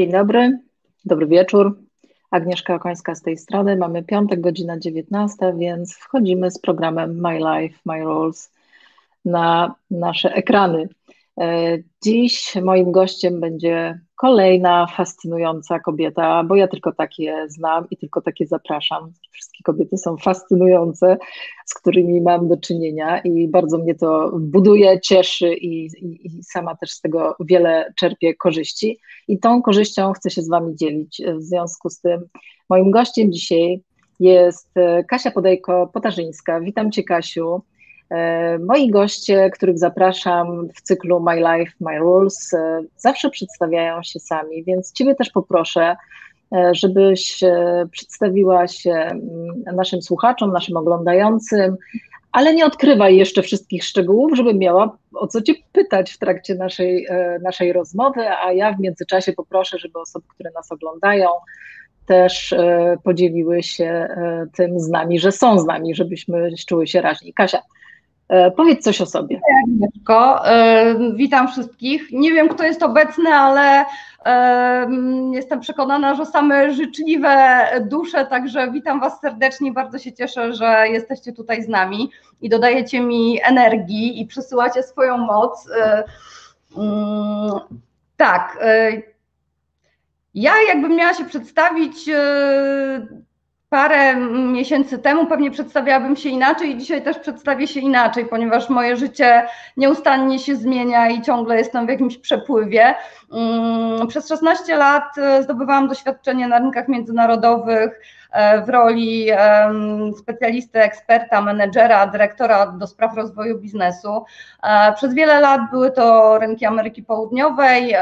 Dzień dobry, dobry wieczór. Agnieszka Okońska z tej strony. Mamy piątek, godzina 19, więc wchodzimy z programem My Life, My Rules na nasze ekrany. E, dziś moim gościem będzie kolejna fascynująca kobieta, bo ja tylko takie znam i tylko takie zapraszam. Wszystkie kobiety są fascynujące, z którymi mam do czynienia i bardzo mnie to buduje, cieszy i, i, i sama też z tego wiele czerpię korzyści. I tą korzyścią chcę się z Wami dzielić. W związku z tym moim gościem dzisiaj jest Kasia Podejko-Potarzyńska. Witam Cię, Kasiu. E, moi goście, których zapraszam w cyklu My Life, My Rules, e, zawsze przedstawiają się sami, więc Ciebie też poproszę, e, żebyś przedstawiła się mm, naszym słuchaczom, naszym oglądającym, ale nie odkrywaj jeszcze wszystkich szczegółów, żebym miała o co Cię pytać w trakcie naszej, naszej rozmowy, a ja w międzyczasie poproszę, żeby osoby, które nas oglądają, też podzieliły się tym z nami, że są z nami, żebyśmy czuły się raźniej. Kasia, powiedz coś o sobie. Agnieszko, e, witam wszystkich. Nie wiem, kto jest obecny, ale e, jestem przekonana, że same życzliwe dusze, także witam Was serdecznie. Bardzo się cieszę, że jesteście tutaj z nami i dodajecie mi energii i przesyłacie swoją moc. Mm, tak. Ja jakbym miała się przedstawić parę miesięcy temu pewnie przedstawiałabym się inaczej i dzisiaj też przedstawię się inaczej, ponieważ moje życie nieustannie się zmienia i ciągle jestem w jakimś przepływie. Mm, przez 16 lat e, zdobywałam doświadczenie na rynkach międzynarodowych w roli specjalisty, eksperta, menedżera, dyrektora do spraw rozwoju biznesu. E, przez wiele lat były to rynki Ameryki Południowej.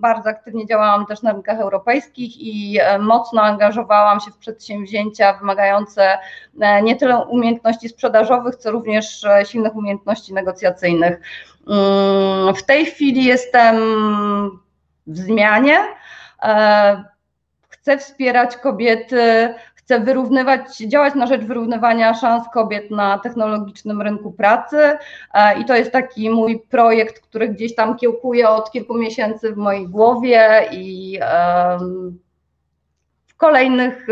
Bardzo aktywnie działałam też na rynkach europejskich i mocno angażowałam się w przedsięwzięcia wymagające nie tyle umiejętności sprzedażowych, co również silnych umiejętności negocjacyjnych. Mm, w tej chwili jestem w zmianie. E, chcę wspierać kobiety, chcę wyrównywać, działać na rzecz wyrównywania szans kobiet na technologicznym rynku pracy. E, I to jest taki mój projekt, który gdzieś tam kiełkuje od kilku miesięcy w mojej głowie i w kolejnych,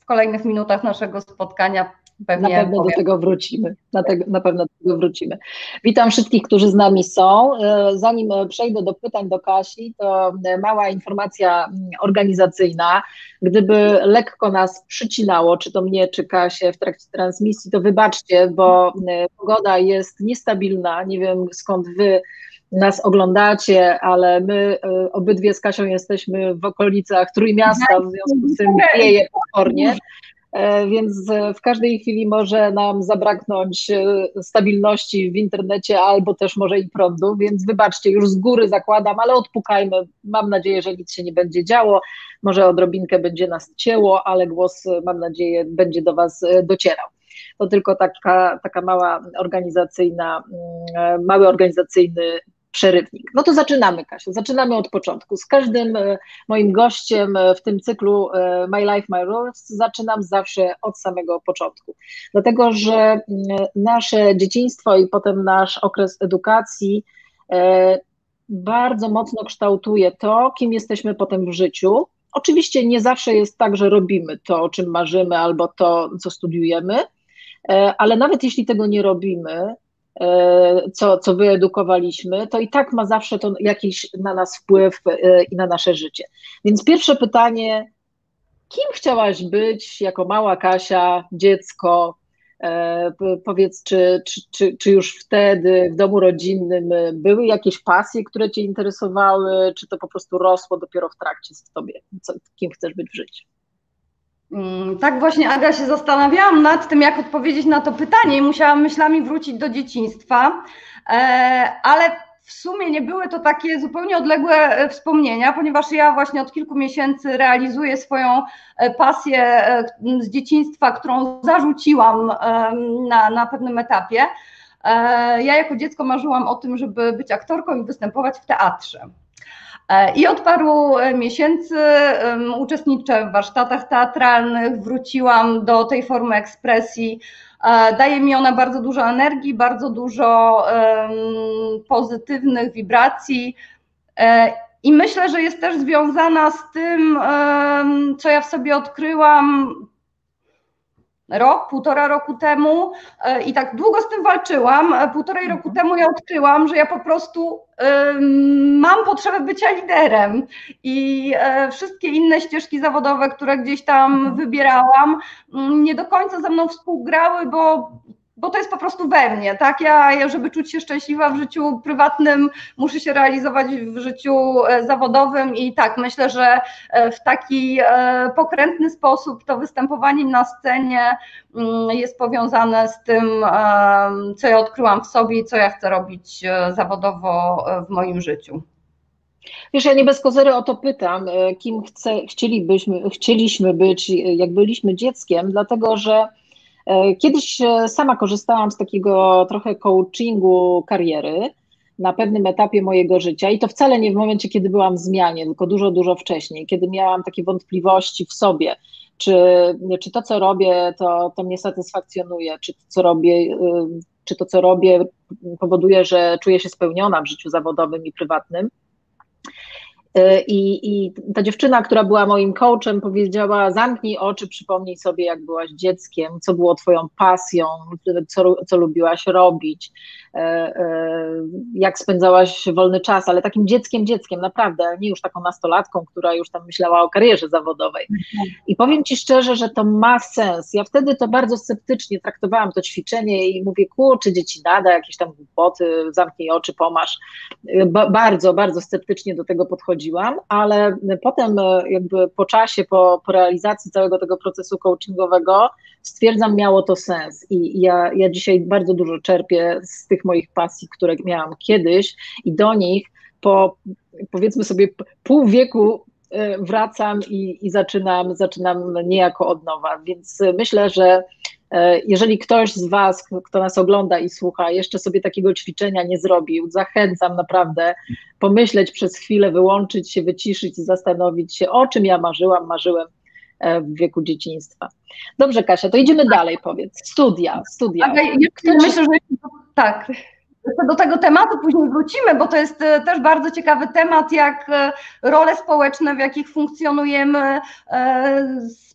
w kolejnych minutach naszego spotkania Pewnie na pewno powiem. do tego wrócimy. Na, te, na pewno do tego wrócimy. Witam wszystkich, którzy z nami są. E, zanim przejdę do pytań do Kasi, to mała informacja mm, organizacyjna. Gdyby lekko nas przycinało, czy to mnie, czy Kasię w trakcie transmisji, to wybaczcie, bo e, pogoda jest niestabilna. Nie wiem skąd wy nas oglądacie, ale my e, obydwie z Kasią jesteśmy w okolicach Trójmiasta, w związku z tym wieje potwornie. E, więc w każdej chwili może nam zabraknąć e, stabilności w internecie albo też może i prądu, więc wybaczcie, już z góry zakładam, ale odpukajmy. Mam nadzieję, że nic się nie będzie działo. Może odrobinkę będzie nas cięło, ale głos, mam nadzieję, będzie do Was e, docierał. To tylko taka, taka mała organizacyjna, mm, mały organizacyjny przerywnik. No to zaczynamy, Kasiu, zaczynamy od początku. Z każdym e, moim gościem e, w tym cyklu e, My Life, My Rules zaczynam zawsze od samego początku. Dlatego, że mm, nasze dzieciństwo i potem nasz okres edukacji bardzo mocno kształtuje to, kim jesteśmy potem w życiu. Oczywiście nie zawsze jest tak, że robimy to, o czym marzymy, albo to, co studiujemy, ale nawet jeśli tego nie robimy, co, co wyedukowaliśmy, to i tak ma zawsze to jakiś na nas wpływ e, i na nasze życie. Więc pierwsze pytanie, kim chciałaś być jako mała Kasia, dziecko? E, powiedz, czy, czy, czy, czy już wtedy w domu rodzinnym były jakieś pasje, które Cię interesowały, czy to po prostu rosło dopiero w trakcie z Tobie? Co, kim chcesz być w życiu? Mm, tak właśnie, Aga, się zastanawiałam nad tym, jak odpowiedzieć na to pytanie i musiałam myślami wrócić do dzieciństwa, e, ale w sumie nie były to takie zupełnie odległe e, wspomnienia, ponieważ ja właśnie od kilku miesięcy realizuję swoją e, pasję z dzieciństwa, którą zarzuciłam na, na pewnym etapie. Ja jako dziecko marzyłam o tym, żeby być aktorką i występować w teatrze. E, I od paru e, miesięcy uczestniczę w warsztatach teatralnych, wróciłam do tej formy ekspresji. E, daje mi ona bardzo dużo energii, bardzo dużo pozytywnych wibracji. I myślę, że jest też związana z tym, co ja w sobie odkryłam rok, półtora roku temu e, i tak długo z tym walczyłam. E, półtorej roku mhm. temu ja odkryłam, że ja po prostu mam potrzebę bycia liderem i e, wszystkie inne ścieżki zawodowe, które gdzieś tam mhm. wybierałam, mm, nie do końca ze mną współgrały, bo bo to jest po prostu we mnie, tak? Ja, żeby czuć się szczęśliwa w życiu prywatnym, muszę się realizować w życiu e, zawodowym i tak, myślę, że e, w taki e, pokrętny sposób to występowanie na scenie mm, jest powiązane z tym, co ja odkryłam w sobie i co ja chcę robić zawodowo w moim życiu. Wiesz, ja nie bez kozery o to pytam, kim chce, chcielibyśmy, chcieliśmy być, jak byliśmy dzieckiem, dlatego że kiedyś e, sama korzystałam z takiego trochę coachingu kariery na pewnym etapie mojego życia i to wcale nie w momencie, kiedy byłam w zmianie, tylko dużo, dużo wcześniej, kiedy miałam takie wątpliwości w sobie, czy, czy to, co robię, to, to mnie satysfakcjonuje, czy to, co robię, y, czy to, co robię, powoduje, że czuję się spełniona w życiu zawodowym i prywatnym. E, I, I ta dziewczyna, która była moim coachem, powiedziała: Zamknij oczy, przypomnij sobie, jak byłaś dzieckiem, co było Twoją pasją, co, co lubiłaś robić, jak spędzałaś wolny czas, ale takim dzieckiem, dzieckiem, naprawdę, nie już taką nastolatką, która już tam myślała o karierze zawodowej. I powiem Ci szczerze, że to ma sens. Ja wtedy to bardzo sceptycznie traktowałam to ćwiczenie i mówię: Kurczę, dzieci nada, jakieś tam głupoty, zamknij oczy, pomasz. Ba bardzo, bardzo sceptycznie do tego podchodzi chodziłam, ale potem e, jakby po czasie, po, po realizacji całego tego procesu coachingowego stwierdzam, miało to sens i ja, ja dzisiaj bardzo dużo czerpię z tych moich pasji, które miałam kiedyś i do nich po powiedzmy sobie pół wieku e, wracam i, i zaczynam, zaczynam niejako od nowa, więc myślę, że E, jeżeli ktoś z Was, kto nas ogląda i słucha, jeszcze sobie takiego ćwiczenia nie zrobił, zachęcam naprawdę pomyśleć przez chwilę, wyłączyć się, wyciszyć i zastanowić się, o czym ja marzyłam, marzyłem w wieku dzieciństwa. Dobrze, Kasia, to idziemy dalej, powiedz. Studia, studia. Ale ja myślę, że tak. Do tego tematu później wrócimy, bo to jest e, też bardzo ciekawy temat, jak role społeczne, w jakich funkcjonujemy,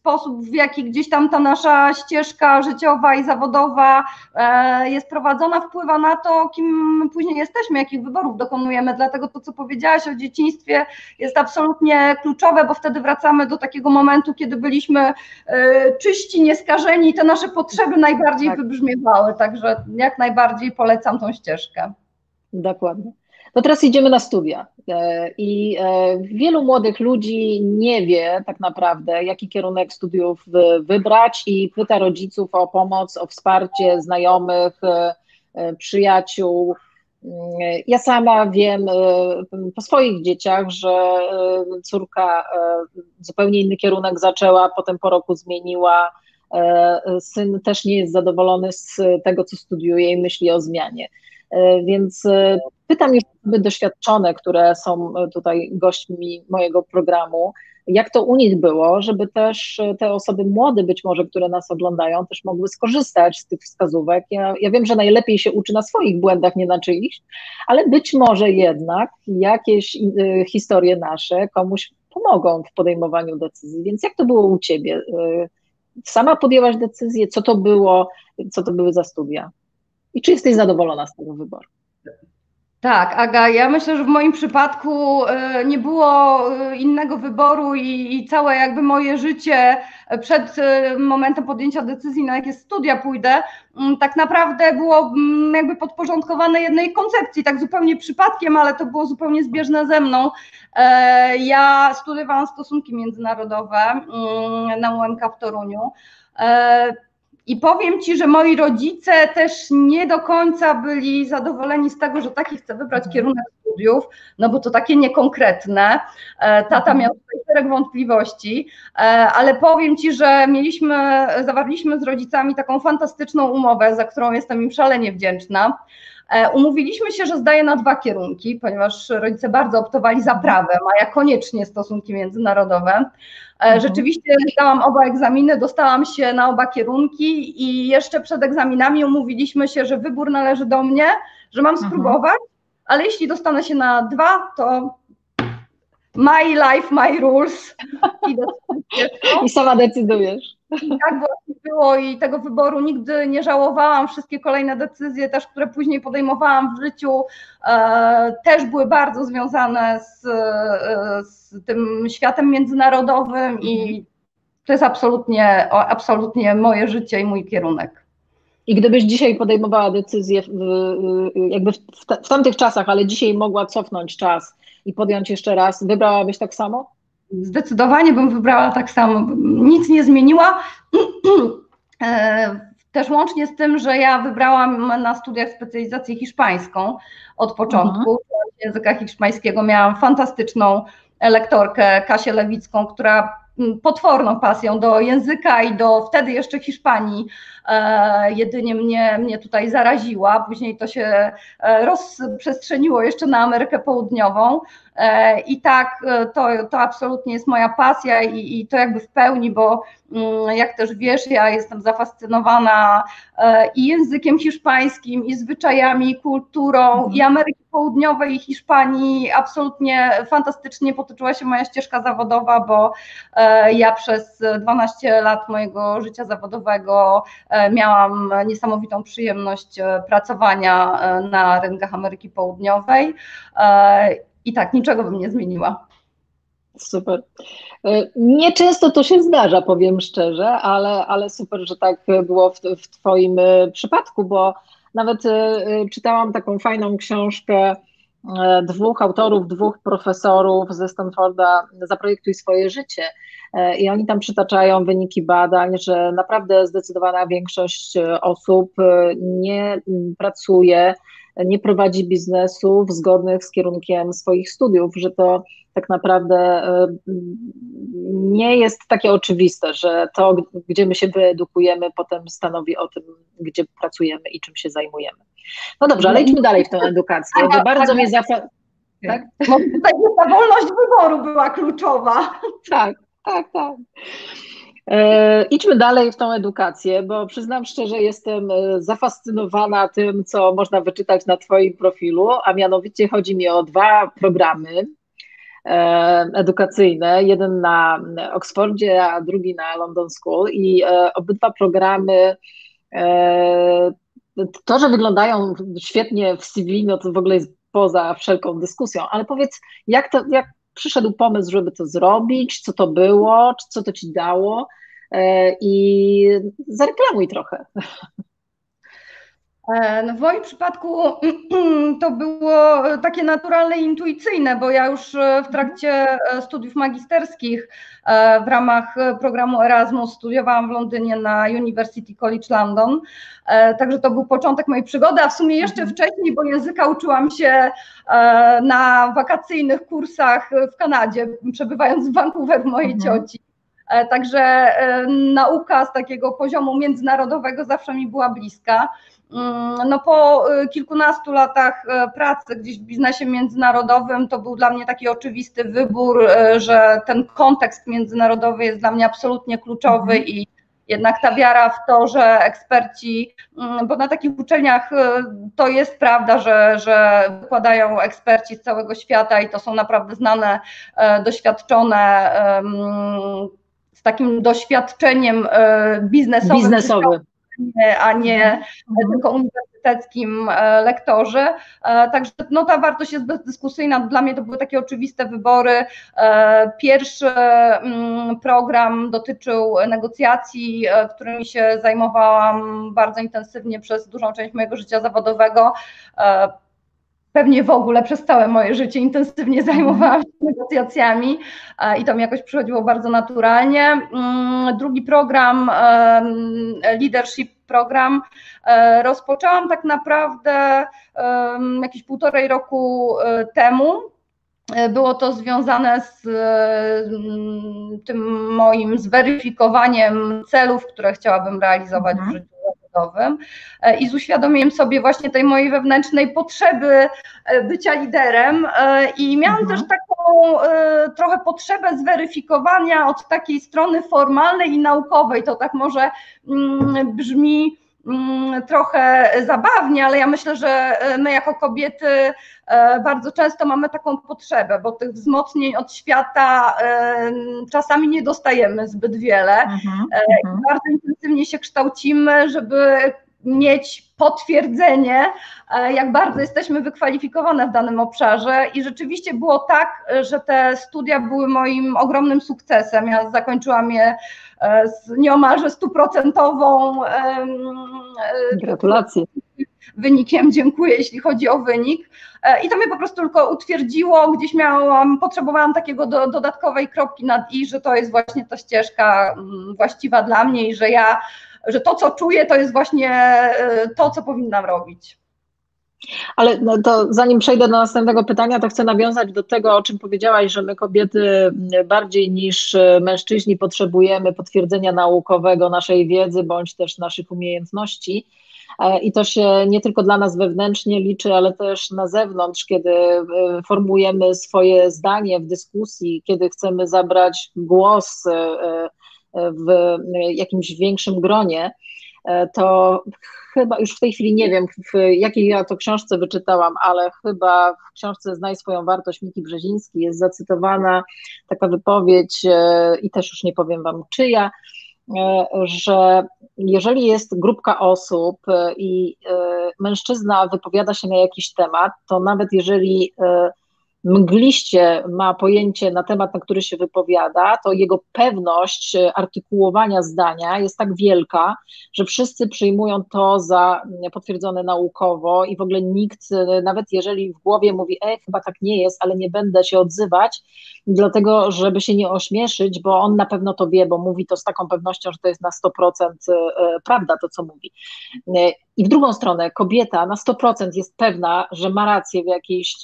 sposób, w jaki gdzieś tam ta nasza ścieżka życiowa i zawodowa e, jest prowadzona, wpływa na to, kim później jesteśmy, jakich wyborów dokonujemy. Dlatego to, co powiedziałaś o dzieciństwie, jest absolutnie kluczowe, bo wtedy wracamy do takiego momentu, kiedy byliśmy e, czyści, nieskażeni i te nasze potrzeby najbardziej tak. wybrzmiewały. Także jak najbardziej polecam tą ścieżkę. Dokładnie. To teraz idziemy na studia. E, I e, wielu młodych ludzi nie wie tak naprawdę, jaki kierunek studiów wybrać i pyta rodziców o pomoc, o wsparcie znajomych, e, przyjaciół. Ja sama wiem po swoich dzieciach, że córka zupełnie inny kierunek zaczęła, potem po roku zmieniła. Syn też nie jest zadowolony z tego, co studiuje i myśli o zmianie. Więc pytam już osoby doświadczone, które są e, tutaj gośćmi mojego programu, jak to u nich było, żeby też te osoby młode być może, które nas oglądają, też mogły skorzystać z tych wskazówek. Ja, ja wiem, że najlepiej się uczy na swoich błędach, nie na czyichś, ale być może jednak jakieś y, historie nasze komuś pomogą w podejmowaniu decyzji. Więc jak to było u Ciebie? Sama podjęłaś decyzję, co to było, co to były za studia? I czy jesteś zadowolona z tego wyboru? Tak, Aga, ja myślę, że w moim przypadku e, nie było e, innego wyboru i, i, całe jakby moje życie przed e, momentem podjęcia decyzji, na jakie studia pójdę, mm, tak naprawdę było mm, jakby podporządkowane jednej koncepcji, tak zupełnie przypadkiem, ale to było zupełnie zbieżne ze mną. Ja studiowałam stosunki międzynarodowe mm, na UMK w Toruniu. I powiem Ci, że moi rodzice też nie do końca byli zadowoleni z tego, że taki chcę wybrać mhm. kierunek studiów, no bo to takie niekonkretne. E, tata mhm. miał tutaj szereg wątpliwości, e, ale powiem Ci, że mieliśmy, zawarliśmy z rodzicami taką fantastyczną umowę, za którą jestem im szalenie wdzięczna. E, umówiliśmy się, że zdaję na dwa kierunki, ponieważ rodzice bardzo optowali za prawem, a ja koniecznie stosunki międzynarodowe. E, mhm. Rzeczywiście zdałam oba egzaminy, dostałam się na oba kierunki i jeszcze przed egzaminami umówiliśmy się, że wybór należy do mnie, że mam mhm. spróbować, ale jeśli dostanę się na dwa, to my life, my rules. I, I sama decydujesz. I tak właśnie było i tego wyboru nigdy nie żałowałam. Wszystkie kolejne decyzje też, które później podejmowałam w życiu, e, też były bardzo związane z, e, z tym światem międzynarodowym i mhm. to jest absolutnie, absolutnie moje życie i mój kierunek. I gdybyś dzisiaj podejmowała decyzję w, jakby w, w tamtych czasach, ale dzisiaj mogła cofnąć czas i podjąć jeszcze raz, wybrałabyś tak samo? Zdecydowanie bym wybrała tak samo. Nic nie zmieniła. E, też łącznie z tym, że ja wybrałam na studiach specjalizację hiszpańską od początku. Mhm. Języka hiszpańskiego miałam fantastyczną lektorkę Kasię Lewicką, która potworną pasją do języka i do wtedy jeszcze Hiszpanii jedynie mnie, mnie tutaj zaraziła. Później to się e, rozprzestrzeniło jeszcze na Amerykę Południową. E, I tak, to, to absolutnie jest moja pasja i, i to jakby w pełni, bo mm, jak też wiesz, ja jestem zafascynowana i językiem hiszpańskim, i zwyczajami, i kulturą, mhm. i Ameryki Południowej, i Hiszpanii. Absolutnie fantastycznie potoczyła się moja ścieżka zawodowa, bo ja przez 12 lat mojego życia zawodowego e, miałam niesamowitą przyjemność e, pracowania e, na rynkach Ameryki Południowej i tak niczego bym nie zmieniła. Super. Nieczęsto to się zdarza, powiem szczerze, ale, ale super, że tak było w, w Twoim przypadku, bo nawet czytałam taką fajną książkę dwóch autorów, dwóch profesorów ze Stanforda Zaprojektuj swoje życie. E, I oni tam przytaczają wyniki badań, że naprawdę zdecydowana większość e, osób e, nie pracuje, nie prowadzi biznesów zgodnych z kierunkiem swoich studiów, że to tak naprawdę nie jest takie oczywiste, że to, gdzie my się wyedukujemy, potem stanowi o tym, gdzie pracujemy i czym się zajmujemy. No dobrze, ale idźmy dalej w tę edukację, bo bardzo mnie zafa... Tak? No, ta wolność wyboru była kluczowa. Tak, tak, tak. E, idźmy dalej w tą edukację, bo przyznam szczerze, jestem e, zafascynowana tym, co można wyczytać na Twoim profilu, a mianowicie chodzi mi o dwa programy e, edukacyjne, jeden na Oxfordzie, a drugi na London School i obydwa programy to, że wyglądają świetnie w CV, no to w ogóle jest poza wszelką dyskusją, ale powiedz, jak, to, jak przyszedł pomysł, żeby to zrobić, co to było, co to ci dało e, i zareklamuj trochę. E, no w moim przypadku to było takie naturalne i intuicyjne, bo ja już e, w trakcie studiów magisterskich w ramach programu Erasmus studiowałam w Londynie na University College London, także to był początek mojej przygody, a w sumie jeszcze mhm. wcześniej, bo języka uczyłam się na wakacyjnych kursach w Kanadzie, przebywając w Vancouver w mojej mhm. cioci. Także nauka z takiego poziomu międzynarodowego zawsze mi była bliska. Mm, no po y, kilkunastu latach y, pracy gdzieś w biznesie międzynarodowym to był dla mnie taki oczywisty wybór, y, że ten kontekst międzynarodowy jest dla mnie absolutnie kluczowy mhm. i jednak ta wiara w to, że eksperci, mm, bo na takich uczelniach to jest prawda, że, że wykładają eksperci z całego świata i to są naprawdę znane, doświadczone, z takim doświadczeniem biznesowym. Biznesowym a nie mhm. tylko uniwersyteckim e, lektorze. E, także no, ta wartość jest bezdyskusyjna. Dla mnie to były takie oczywiste wybory. E, pierwszy mm, program dotyczył negocjacji, którymi się zajmowałam bardzo intensywnie przez dużą część mojego życia zawodowego pewnie w ogóle przez całe moje życie intensywnie zajmowałam się negocjacjami i to mi jakoś przychodziło bardzo naturalnie. Mm, drugi program, leadership program, e, rozpoczęłam tak naprawdę jakieś półtorej roku e, temu. E, było to związane z tym moim zweryfikowaniem celów, które chciałabym realizować mhm. w życiu e, i z uświadomieniem sobie właśnie tej mojej wewnętrznej potrzeby e, bycia liderem e, i miałam mhm. też taką trochę potrzebę zweryfikowania od takiej strony formalnej i naukowej, to tak może mm, brzmi trochę zabawnie, ale ja myślę, że my jako kobiety bardzo często mamy taką potrzebę, bo tych wzmocnień od świata czasami nie dostajemy zbyt wiele. Mhm, mhm. bardzo intensywnie się kształcimy, żeby mieć potwierdzenie, e, jak bardzo jesteśmy wykwalifikowane w danym obszarze i rzeczywiście było tak, że te studia były moim ogromnym sukcesem. Ja zakończyłam je e, z nieomalże stuprocentową e, Gratulacje. Wynikiem, dziękuję, jeśli chodzi o wynik. I to mnie po prostu tylko utwierdziło, gdzieś miałam, potrzebowałam takiego do, dodatkowej kropki nad i, że to jest właśnie ta ścieżka mm, właściwa dla mnie i że ja że to, co czuję, to jest właśnie e, to, co powinnam robić. Ale no to zanim przejdę do następnego pytania, to chcę nawiązać do tego, o czym powiedziałaś, że my kobiety bardziej niż e, mężczyźni potrzebujemy potwierdzenia naukowego naszej wiedzy bądź też naszych umiejętności. E, I to się nie tylko dla nas wewnętrznie liczy, ale też na zewnątrz, kiedy formujemy swoje zdanie w dyskusji, kiedy chcemy zabrać głos w jakimś większym gronie, e, to chyba już w tej chwili nie wiem, w jakiej ja to książce wyczytałam, ale chyba w książce Znaj swoją wartość Miki Brzeziński jest zacytowana taka wypowiedź e, i też już nie powiem wam czyja, e, że jeżeli jest grupka osób i mężczyzna wypowiada się na jakiś temat, to nawet jeżeli mgliście ma pojęcie na temat, na który się wypowiada, to jego pewność e, artykułowania zdania jest tak wielka, że wszyscy przyjmują to za potwierdzone naukowo i w ogóle nikt, e, nawet jeżeli w głowie mówi, e, chyba tak nie jest, ale nie będę się odzywać, dlatego, żeby się nie ośmieszyć, bo on na pewno to wie, bo mówi to z taką pewnością, że to jest na 100% e, prawda to, co mówi. I w drugą stronę kobieta na 100% jest pewna, że ma rację w jakiejś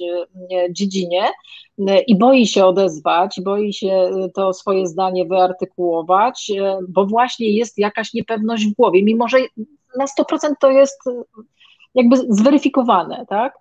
dziedzinie i boi się odezwać, boi się to swoje zdanie wyartykułować, bo właśnie jest jakaś niepewność w głowie, mimo że na 100% to jest jakby zweryfikowane, tak?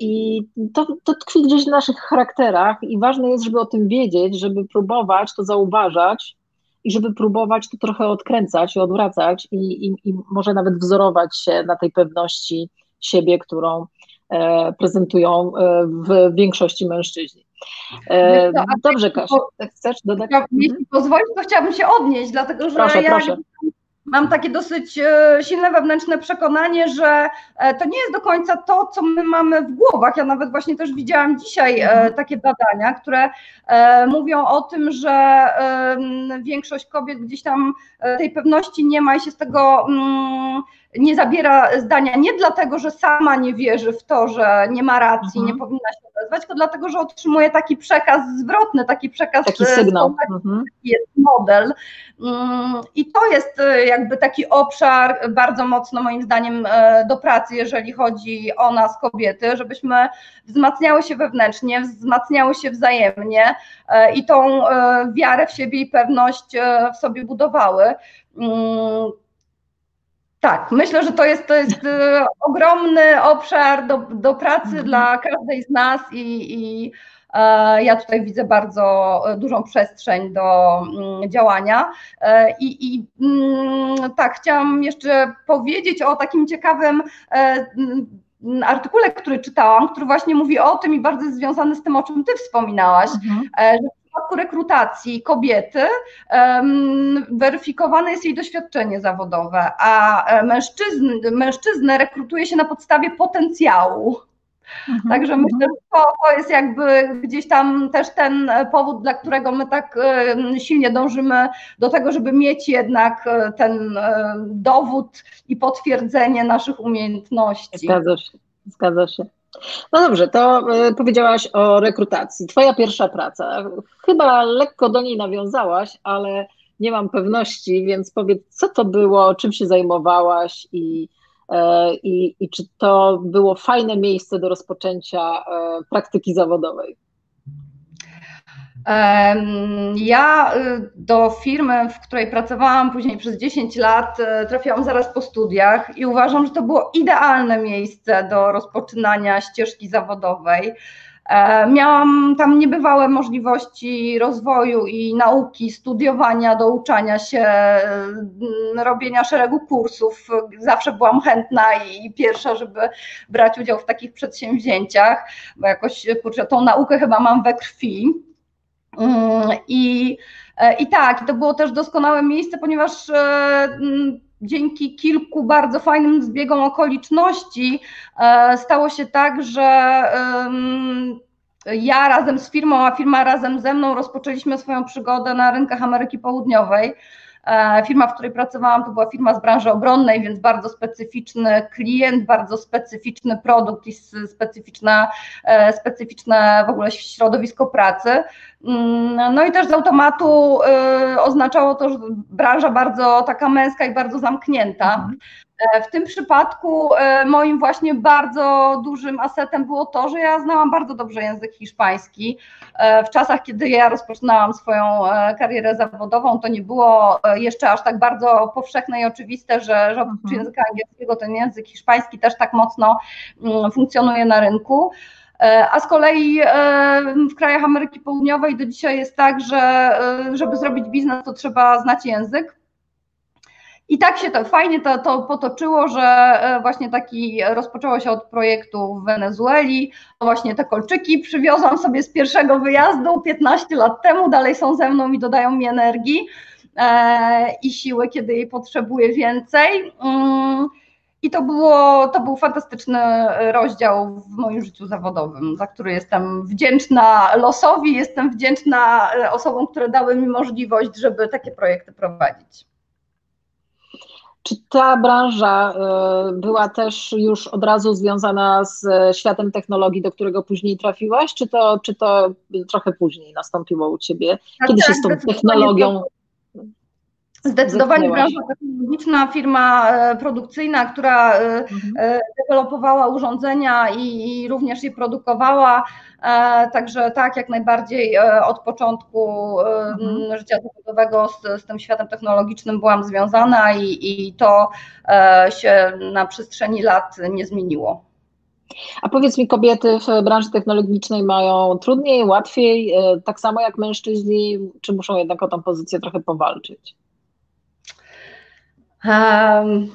I to, to tkwi gdzieś w naszych charakterach i ważne jest, żeby o tym wiedzieć, żeby próbować to zauważać i żeby próbować to trochę odkręcać i odwracać i, i, i może nawet wzorować się na tej pewności siebie, którą e, prezentują e, w większości mężczyźni. E, dobrze, Kasia, chcesz dodać? Jeśli pozwolisz, to chciałabym się odnieść, dlatego że proszę, ja proszę mam takie dosyć e, silne wewnętrzne przekonanie, że e, to nie jest do końca to, co my mamy w głowach. Ja nawet właśnie też widziałam dzisiaj e, mhm. takie badania, które mówią o tym, że większość kobiet gdzieś tam tej pewności nie ma i się z tego mm, zabiera zdania nie dlatego, że sama nie wierzy w to, że nie ma racji, mhm. nie powinna się odezwać, tylko dlatego, że otrzymuje taki przekaz zwrotny, taki przekaz taki sygnał. Mhm. jest model. Mm, I to jest e, jakby taki obszar bardzo mocno moim zdaniem e, do pracy, jeżeli chodzi o nas kobiety, żebyśmy wzmacniały się wewnętrznie, wzmacniały się wzajemnie e, i tą wiarę w siebie i pewność w sobie budowały mm, tak, myślę, że to jest, to jest e, ogromny obszar do, do pracy mhm. dla każdej z nas i, i e, ja tutaj widzę bardzo dużą przestrzeń do mm, działania. E, I, i mm, tak, chciałam jeszcze powiedzieć o takim ciekawym mm, artykule, który czytałam, który właśnie mówi o tym i bardzo jest związany z tym, o czym Ty wspominałaś, mhm. że przypadku rekrutacji kobiety weryfikowane jest jej doświadczenie zawodowe, a e, mężczyzn, mężczyznę rekrutuje się na podstawie potencjału. Mhm, Także myślę, że to, to jest jakby gdzieś tam też ten powód, dla którego my tak silnie dążymy do tego, żeby mieć jednak e, ten e, dowód i potwierdzenie naszych umiejętności. Zgadza się, zgadza się. No dobrze, to e, powiedziałaś o rekrutacji. Twoja pierwsza praca. Chyba lekko do niej nawiązałaś, ale nie mam pewności, więc powiedz, co to było, czym się zajmowałaś i, e, i, i czy to było fajne miejsce do rozpoczęcia e, praktyki zawodowej? Ja y, do firmy, w której pracowałam później przez 10 lat, y, trafiłam zaraz po studiach i uważam, że to było idealne miejsce do rozpoczynania ścieżki zawodowej. E, miałam tam niebywałe możliwości rozwoju i nauki, studiowania, douczania się, robienia szeregu kursów. Zawsze byłam chętna i pierwsza, żeby brać udział w takich przedsięwzięciach, bo jakoś tą naukę chyba mam we krwi. Mm, I, e, I tak, to było też doskonałe miejsce, ponieważ e, mm, dzięki kilku bardzo fajnym zbiegom okoliczności e, stało się tak, że ja razem z firmą, a firma razem ze mną rozpoczęliśmy swoją przygodę na rynkach Ameryki Południowej. E, firma, w której pracowałam, to była firma z branży obronnej, więc bardzo specyficzny klient, bardzo specyficzny produkt i specyficzne, e, specyficzne w ogóle środowisko pracy. Mm, no i też z automatu oznaczało to, że branża bardzo taka męska i bardzo zamknięta. E, w tym przypadku e, moim właśnie bardzo dużym asetem było to, że ja znałam bardzo dobrze język hiszpański. E, w czasach, kiedy ja rozpoczynałam swoją karierę zawodową, to nie było jeszcze aż tak bardzo powszechne i oczywiste, że, że oprócz mhm. języka angielskiego ten język hiszpański też tak mocno mm, funkcjonuje na rynku. A z kolei w krajach Ameryki Południowej do dzisiaj jest tak, że żeby zrobić biznes, to trzeba znać język. I tak się to fajnie to, to potoczyło, że e, właśnie taki rozpoczęło się od projektu w Wenezueli. Właśnie te kolczyki przywiozłam sobie z pierwszego wyjazdu 15 lat temu, dalej są ze mną i dodają mi energii e, i siły, kiedy jej potrzebuję więcej. Mm, I to, było, to był fantastyczny rozdział w moim życiu zawodowym, za który jestem wdzięczna losowi, jestem wdzięczna e, osobom, które dały mi możliwość, żeby takie projekty prowadzić. Czy ta branża e, była też już od razu związana z światem technologii, do którego później trafiłaś, czy to, czy to trochę później nastąpiło u Ciebie? Kiedy tak, się z tą technologią Zdecydowanie branża technologiczna, firma e, produkcyjna, która e, mhm. E, dewelopowała urządzenia i, i, również je produkowała. Także tak, jak najbardziej od początku mhm. życia zawodowego z, z, tym światem technologicznym byłam związana i, i to się na przestrzeni lat nie zmieniło. A powiedz mi, kobiety w branży technologicznej mają trudniej, łatwiej, tak samo jak mężczyźni, czy muszą jednak o tą pozycję trochę powalczyć? Um,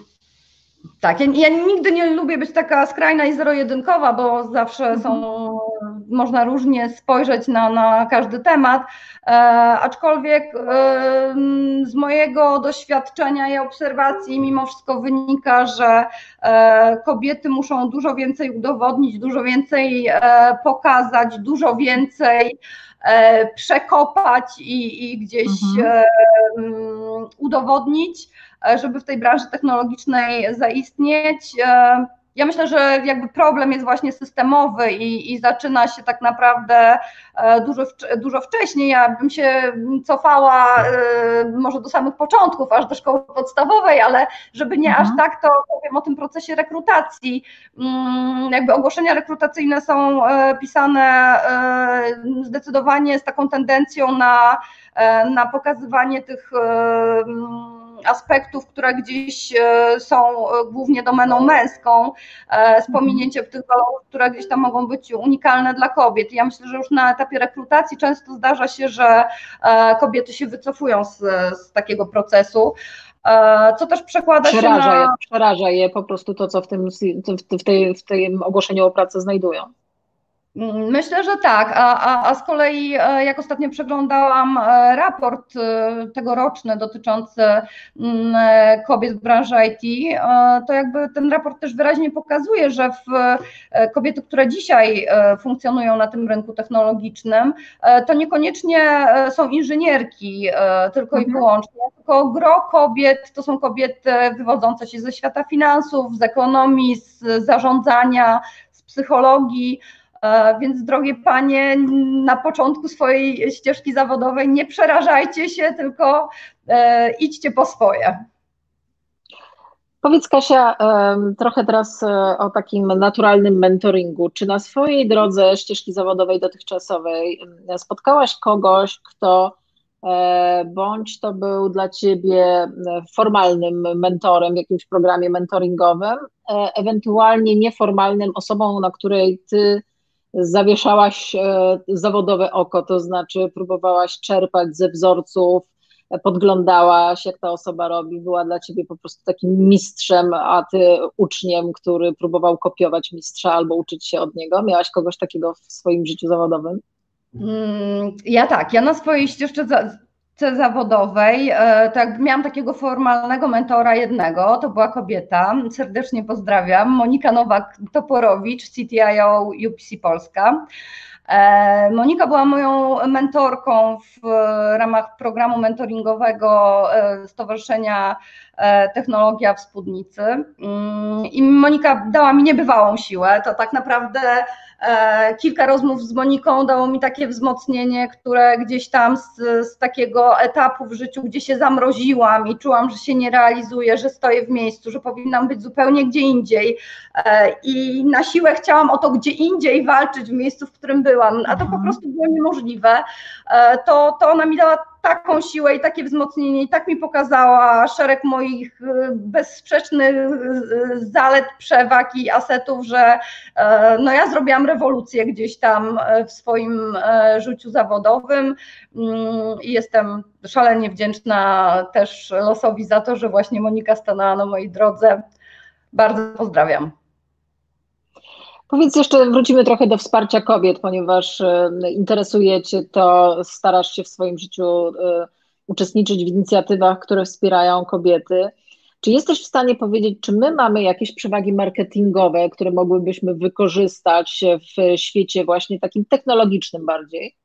tak, ja, ja, nigdy nie lubię być taka skrajna i zero-jedynkowa, bo zawsze mhm. są, można różnie spojrzeć na, na każdy temat, e, aczkolwiek e, z mojego doświadczenia i obserwacji mimo wszystko wynika, że e, kobiety muszą dużo więcej udowodnić, dużo więcej e, pokazać, dużo więcej e, przekopać i, i gdzieś mhm. Udowodnić żeby w tej branży technologicznej zaistnieć. E, ja myślę, że jakby problem jest właśnie systemowy i, i zaczyna się tak naprawdę e, dużo, dużo wcześniej. Ja bym się cofała może do samych początków, aż do szkoły podstawowej, ale żeby nie mhm. aż tak, to powiem o tym procesie rekrutacji. Mm, jakby ogłoszenia rekrutacyjne są pisane zdecydowanie z taką tendencją na, na pokazywanie tych aspektów, które gdzieś e, są e, głównie domeną męską, e, z pominięciem tych walorów, które gdzieś tam mogą być unikalne dla kobiet. Ja myślę, że już na etapie rekrutacji często zdarza się, że kobiety się wycofują z, z takiego procesu co też przekłada przeraża się na... Je, przeraża je po prostu to, co w tym, w, tej, w tym ogłoszeniu o pracę znajdują. Myślę, że tak, a, a, a z kolei e, jak ostatnio przeglądałam e, raport e, tegoroczny dotyczący mm, kobiet w branży IT, to jakby ten raport też wyraźnie pokazuje, że w kobiety, które dzisiaj funkcjonują na tym rynku technologicznym, to niekoniecznie są inżynierki tylko mhm. i wyłącznie, tylko gro kobiet to są kobiety wywodzące się ze świata finansów, z ekonomii, z zarządzania, z psychologii, więc drogie panie, na początku swojej ścieżki zawodowej nie przerażajcie się, tylko e, idźcie po swoje. Powiedz Kasia, trochę teraz e, o takim naturalnym mentoringu. Czy na swojej drodze ścieżki zawodowej dotychczasowej spotkałaś kogoś, kto bądź to był dla ciebie formalnym mentorem w jakimś programie mentoringowym, ewentualnie nieformalnym osobą, na której ty zawieszałaś zawodowe oko, to znaczy próbowałaś czerpać ze wzorców, podglądałaś, jak ta osoba robi, była dla ciebie po prostu takim mistrzem, a ty uczniem, który próbował kopiować mistrza albo uczyć się od niego? Miałaś kogoś takiego w swoim życiu zawodowym? Mm, ja tak, ja na swojej ścieżce zawodowej, e, tak, miałam takiego formalnego mentora jednego, to była kobieta, serdecznie pozdrawiam, Monika Nowak-Toporowicz, CTIO UPC Polska. E, Monika była moją mentorką w ramach programu mentoringowego e, Stowarzyszenia Technologia w Spódnicy. Mm, I Monika dała mi niebywałą siłę. To tak naprawdę E, kilka rozmów z Moniką dało mi takie wzmocnienie, które gdzieś tam z, z, takiego etapu w życiu, gdzie się zamroziłam i czułam, że się nie realizuję, że stoję w miejscu, że powinnam być zupełnie gdzie indziej. E, I na siłę chciałam o to gdzie indziej walczyć w miejscu, w którym byłam, a to po mhm. prostu było niemożliwe. E, to, to ona mi dała taką siłę i takie wzmocnienie, i tak mi pokazała szereg moich y, bezsprzecznych y, zalet, przewag i asetów, że e, no ja zrobiłam rewolucję gdzieś tam e, w swoim e, życiu zawodowym mm, i jestem szalenie wdzięczna też losowi za to, że właśnie Monika stanęła na mojej drodze. Bardzo pozdrawiam. Powiedz jeszcze, wrócimy trochę do wsparcia kobiet, ponieważ e, interesuje Cię to, starasz się w swoim życiu e, uczestniczyć w inicjatywach, które wspierają kobiety. Czy jesteś w stanie powiedzieć, czy my mamy jakieś przewagi marketingowe, które mogłybyśmy wykorzystać w świecie właśnie takim technologicznym bardziej?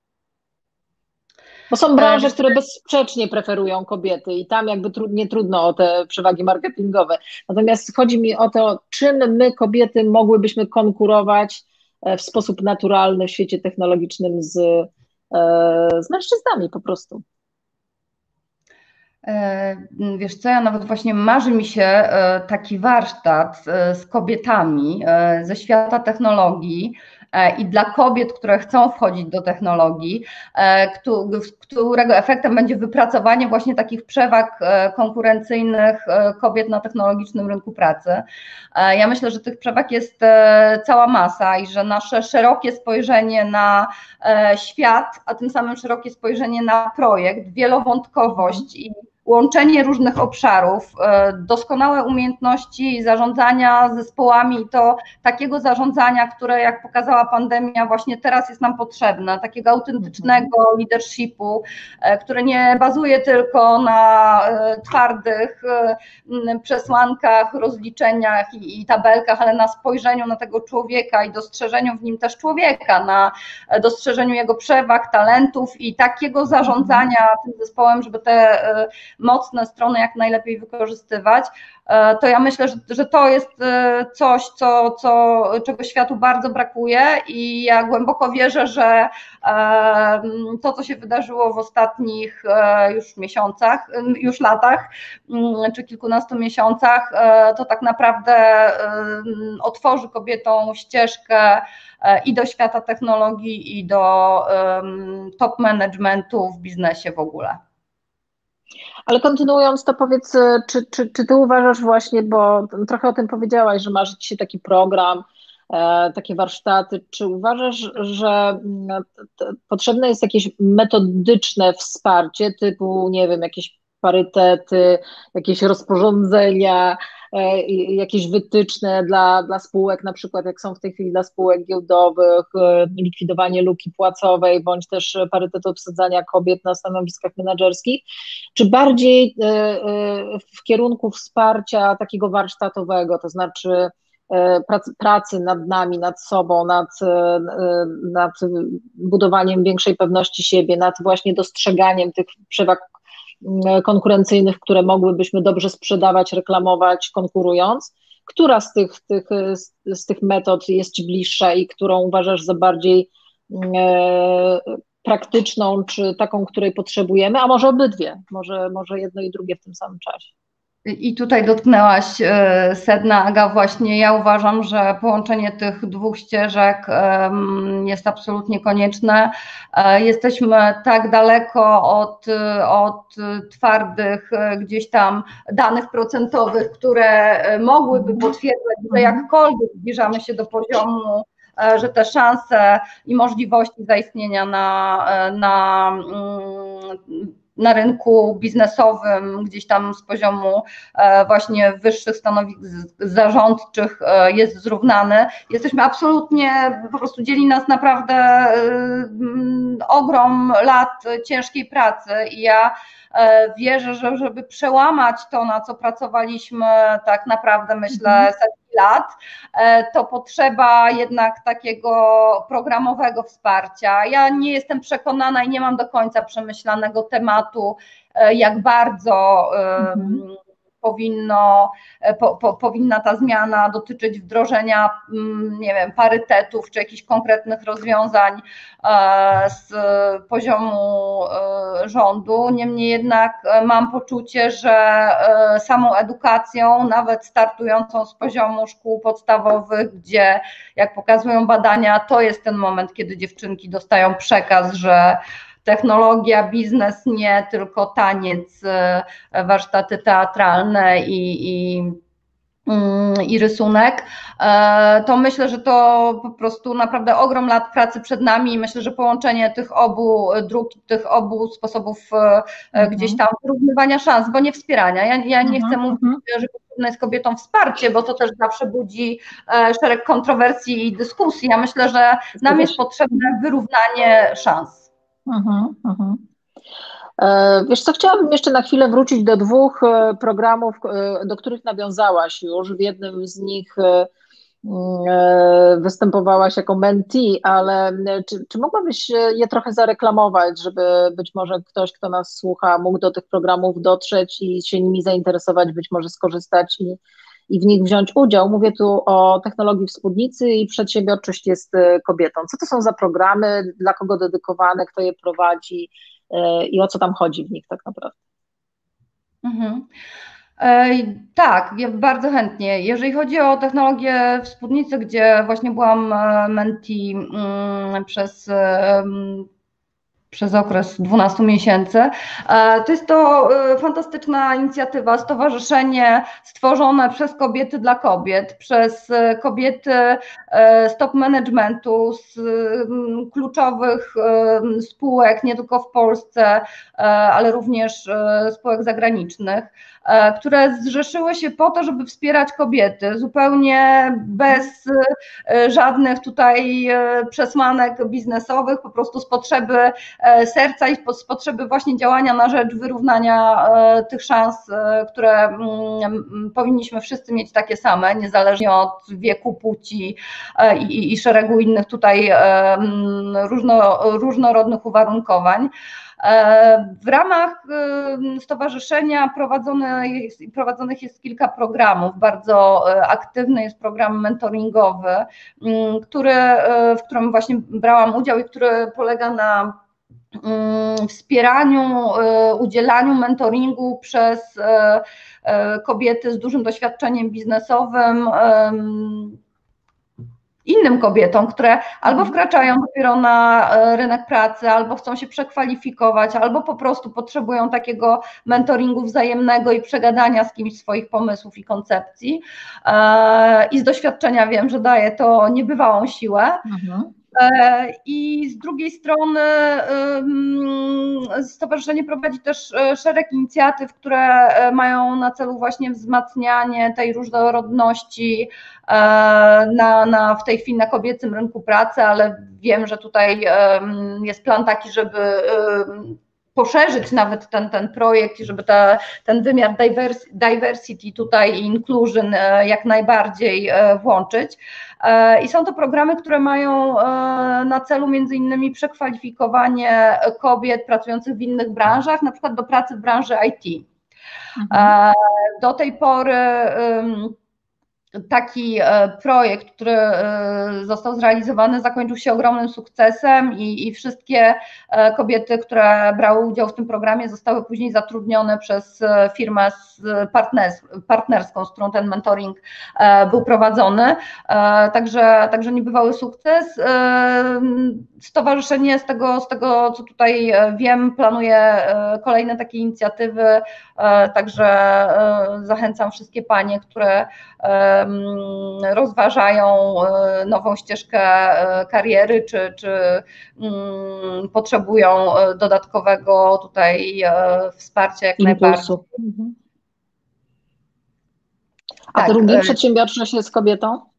Bo są branże, które bezsprzecznie preferują kobiety i tam jakby nie trudno o te przewagi marketingowe. Natomiast chodzi mi o to, czym my kobiety mogłybyśmy konkurować e, w sposób naturalny w świecie technologicznym z, e, z mężczyznami po prostu. E, wiesz co, ja nawet właśnie marzy mi się taki warsztat z kobietami ze świata technologii, E, i dla kobiet, które chcą wchodzić do technologii, e, którego efektem będzie wypracowanie właśnie takich przewag e, konkurencyjnych kobiet na technologicznym rynku pracy. Ja myślę, że tych przewag jest cała masa i że nasze szerokie spojrzenie na świat, a tym samym szerokie spojrzenie na projekt, wielowątkowość i łączenie różnych obszarów, e, doskonałe umiejętności zarządzania zespołami i to takiego zarządzania, które jak pokazała pandemia, właśnie teraz jest nam potrzebne, takiego autentycznego leadershipu, e, które nie bazuje tylko na e, twardych przesłankach, rozliczeniach i, tabelkach, ale na spojrzeniu na tego człowieka i dostrzeżeniu w nim też człowieka, na dostrzeżeniu jego przewag, talentów i takiego zarządzania tym zespołem, żeby te mocne strony jak najlepiej wykorzystywać, e, to ja myślę, że, że to jest e, coś, co, co, czego światu bardzo brakuje i ja głęboko wierzę, że e, to, co się wydarzyło w ostatnich już miesiącach, już latach, czy kilkunastu miesiącach, to tak naprawdę otworzy kobietom ścieżkę i do świata technologii, i do top managementu w biznesie w ogóle. Ale kontynuując to powiedz, e, czy, czy, czy ty uważasz właśnie, bo trochę o tym powiedziałaś, że masz dzisiaj taki program, e, takie warsztaty, czy uważasz, że mm, potrzebne jest jakieś metodyczne wsparcie typu, nie wiem, jakieś parytety, jakieś rozporządzenia, jakieś wytyczne dla, dla spółek, na przykład jak są w tej chwili dla spółek giełdowych, e, likwidowanie luki płacowej, bądź też parytet obsadzania kobiet na stanowiskach menedżerskich, czy bardziej e, w kierunku wsparcia takiego warsztatowego, to znaczy pracy, pracy nad nami, nad sobą, nad, nad budowaniem większej pewności siebie, nad właśnie dostrzeganiem tych przewag E, konkurencyjnych, które mogłybyśmy dobrze sprzedawać, reklamować, konkurując. Która z tych, tych, z tych metod jest Ci bliższa i którą uważasz za bardziej e, praktyczną, czy taką, której potrzebujemy, a może obydwie, może, może jedno i drugie w tym samym czasie? I tutaj dotknęłaś e, sedna, Aga, właśnie ja uważam, że połączenie tych dwóch ścieżek jest absolutnie konieczne. E, jesteśmy tak daleko od, od twardych e, gdzieś tam danych procentowych, które mogłyby potwierdzać, że jakkolwiek zbliżamy się do poziomu że te szanse i możliwości zaistnienia na, na mm, na rynku biznesowym, gdzieś tam z poziomu e, właśnie wyższych stanowisk zarządczych e, jest zrównany. Jesteśmy absolutnie, po prostu dzieli nas naprawdę e, ogrom lat ciężkiej pracy i ja wierzę, że żeby przełamać to, na co pracowaliśmy tak naprawdę myślę mhm. setki lat, to potrzeba jednak takiego programowego wsparcia. Ja nie jestem przekonana i nie mam do końca przemyślanego tematu, jak bardzo mhm powinno, e, po, po, powinna ta zmiana dotyczyć wdrożenia, mm, nie wiem, parytetów czy jakichś konkretnych rozwiązań e, z poziomu e, rządu. Niemniej jednak mam poczucie, że samą edukacją, nawet startującą z poziomu szkół podstawowych, gdzie, jak pokazują badania, to jest ten moment, kiedy dziewczynki dostają przekaz, że technologia, biznes, nie tylko taniec, e, warsztaty teatralne i, i mm, i rysunek, e, to myślę, że to po prostu naprawdę ogrom lat pracy przed nami i myślę, że połączenie tych obu dróg, tych obu sposobów e, mhm. gdzieś tam wyrównywania szans, bo nie wspierania. Ja, ja nie mhm. chcę mówić, mhm. że potrzebne jest kobietom wsparcie, bo to też zawsze budzi szereg kontrowersji i dyskusji. Ja myślę, że nam jest potrzebne wyrównanie szans. Mhm, mhm. E, wiesz co, chciałabym jeszcze na chwilę wrócić do dwóch e, programów, e, do których nawiązałaś już. W jednym z nich mm, występowałaś jako mentee, ale czy, czy mogłabyś je trochę zareklamować, żeby być może ktoś, kto nas słucha, mógł do tych programów dotrzeć i się nimi zainteresować, być może skorzystać i, i w nich wziąć udział. Mówię tu o technologii w spódnicy i przedsiębiorczość jest e, kobietą. Co to są za programy, dla kogo dedykowane, kto je prowadzi e, i o co tam chodzi w nich tak naprawdę? Mhm. E, tak, ja bardzo chętnie. Jeżeli chodzi o technologię w spódnicy, gdzie właśnie byłam menti mm, przez przez okres 12 miesięcy. E, to jest to e, fantastyczna inicjatywa, stowarzyszenie stworzone przez kobiety dla kobiet, przez e, kobiety z top managementu, z kluczowych spółek, nie tylko w Polsce, ale również spółek zagranicznych. E, które zrzeszyły się po to, żeby wspierać kobiety, zupełnie bez e, żadnych tutaj e, przesłanek biznesowych, po prostu z potrzeby serca i z potrzeby właśnie działania na rzecz wyrównania tych szans, które mm, powinniśmy wszyscy mieć takie same, niezależnie od wieku, płci i, szeregu innych tutaj różno, różnorodnych uwarunkowań. E, w ramach stowarzyszenia prowadzone jest, prowadzonych jest kilka programów. Bardzo e, aktywny jest program mentoringowy, który, e, w którym właśnie brałam udział i który polega na wspieraniu, udzielaniu mentoringu przez kobiety z dużym doświadczeniem biznesowym innym kobietom, które albo mhm. wkraczają dopiero na e, rynek pracy, albo chcą się przekwalifikować, albo po prostu potrzebują takiego mentoringu wzajemnego i przegadania z kimś swoich pomysłów i koncepcji. E, I z doświadczenia wiem, że daje to niebywałą siłę. Mhm. E, I z drugiej strony stowarzyszenie prowadzi też e, szereg inicjatyw, które e, mają na celu właśnie wzmacnianie tej różnorodności na, na, w tej chwili na kobiecym rynku pracy, ale wiem, że tutaj jest plan taki, żeby poszerzyć nawet ten, ten projekt i żeby ta, ten wymiar diversity tutaj i inclusion jak najbardziej włączyć. E, I są to programy, które mają e, na celu między innymi przekwalifikowanie kobiet pracujących w innych branżach, na przykład do pracy w branży IT. Mhm. E, do tej pory taki e, projekt, który e, został zrealizowany, zakończył się ogromnym sukcesem i, i, wszystkie e, kobiety, które brały udział w tym programie, zostały później zatrudnione przez firmę partners, partnerską, z którą ten mentoring był prowadzony. Także, także niebywały sukces. Stowarzyszenie z tego, z tego, co tutaj wiem, planuje kolejne takie inicjatywy, także zachęcam wszystkie panie, które rozważają nową ścieżkę kariery, czy, czy mm, potrzebują dodatkowego tutaj wsparcia jak Impulsu. najbardziej. Mhm. A tak, drugi przedsiębiorczość jest kobietą?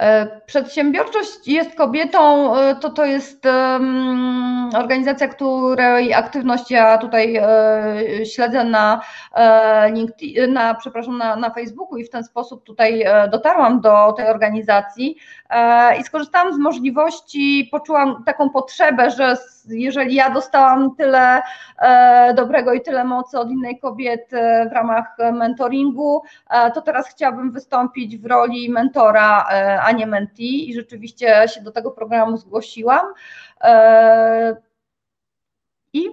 E, przedsiębiorczość jest kobietą, e, to to jest organizacja, której aktywność ja tutaj e, śledzę na LinkedIn, na, przepraszam, na, na Facebooku i w ten sposób tutaj dotarłam do tej organizacji i skorzystałam z możliwości, poczułam taką potrzebę, że jeżeli ja dostałam tyle dobrego i tyle mocy od innej kobiety w ramach mentoringu, to teraz chciałabym wystąpić w roli mentora, a nie mentee i rzeczywiście się do tego programu zgłosiłam. E, I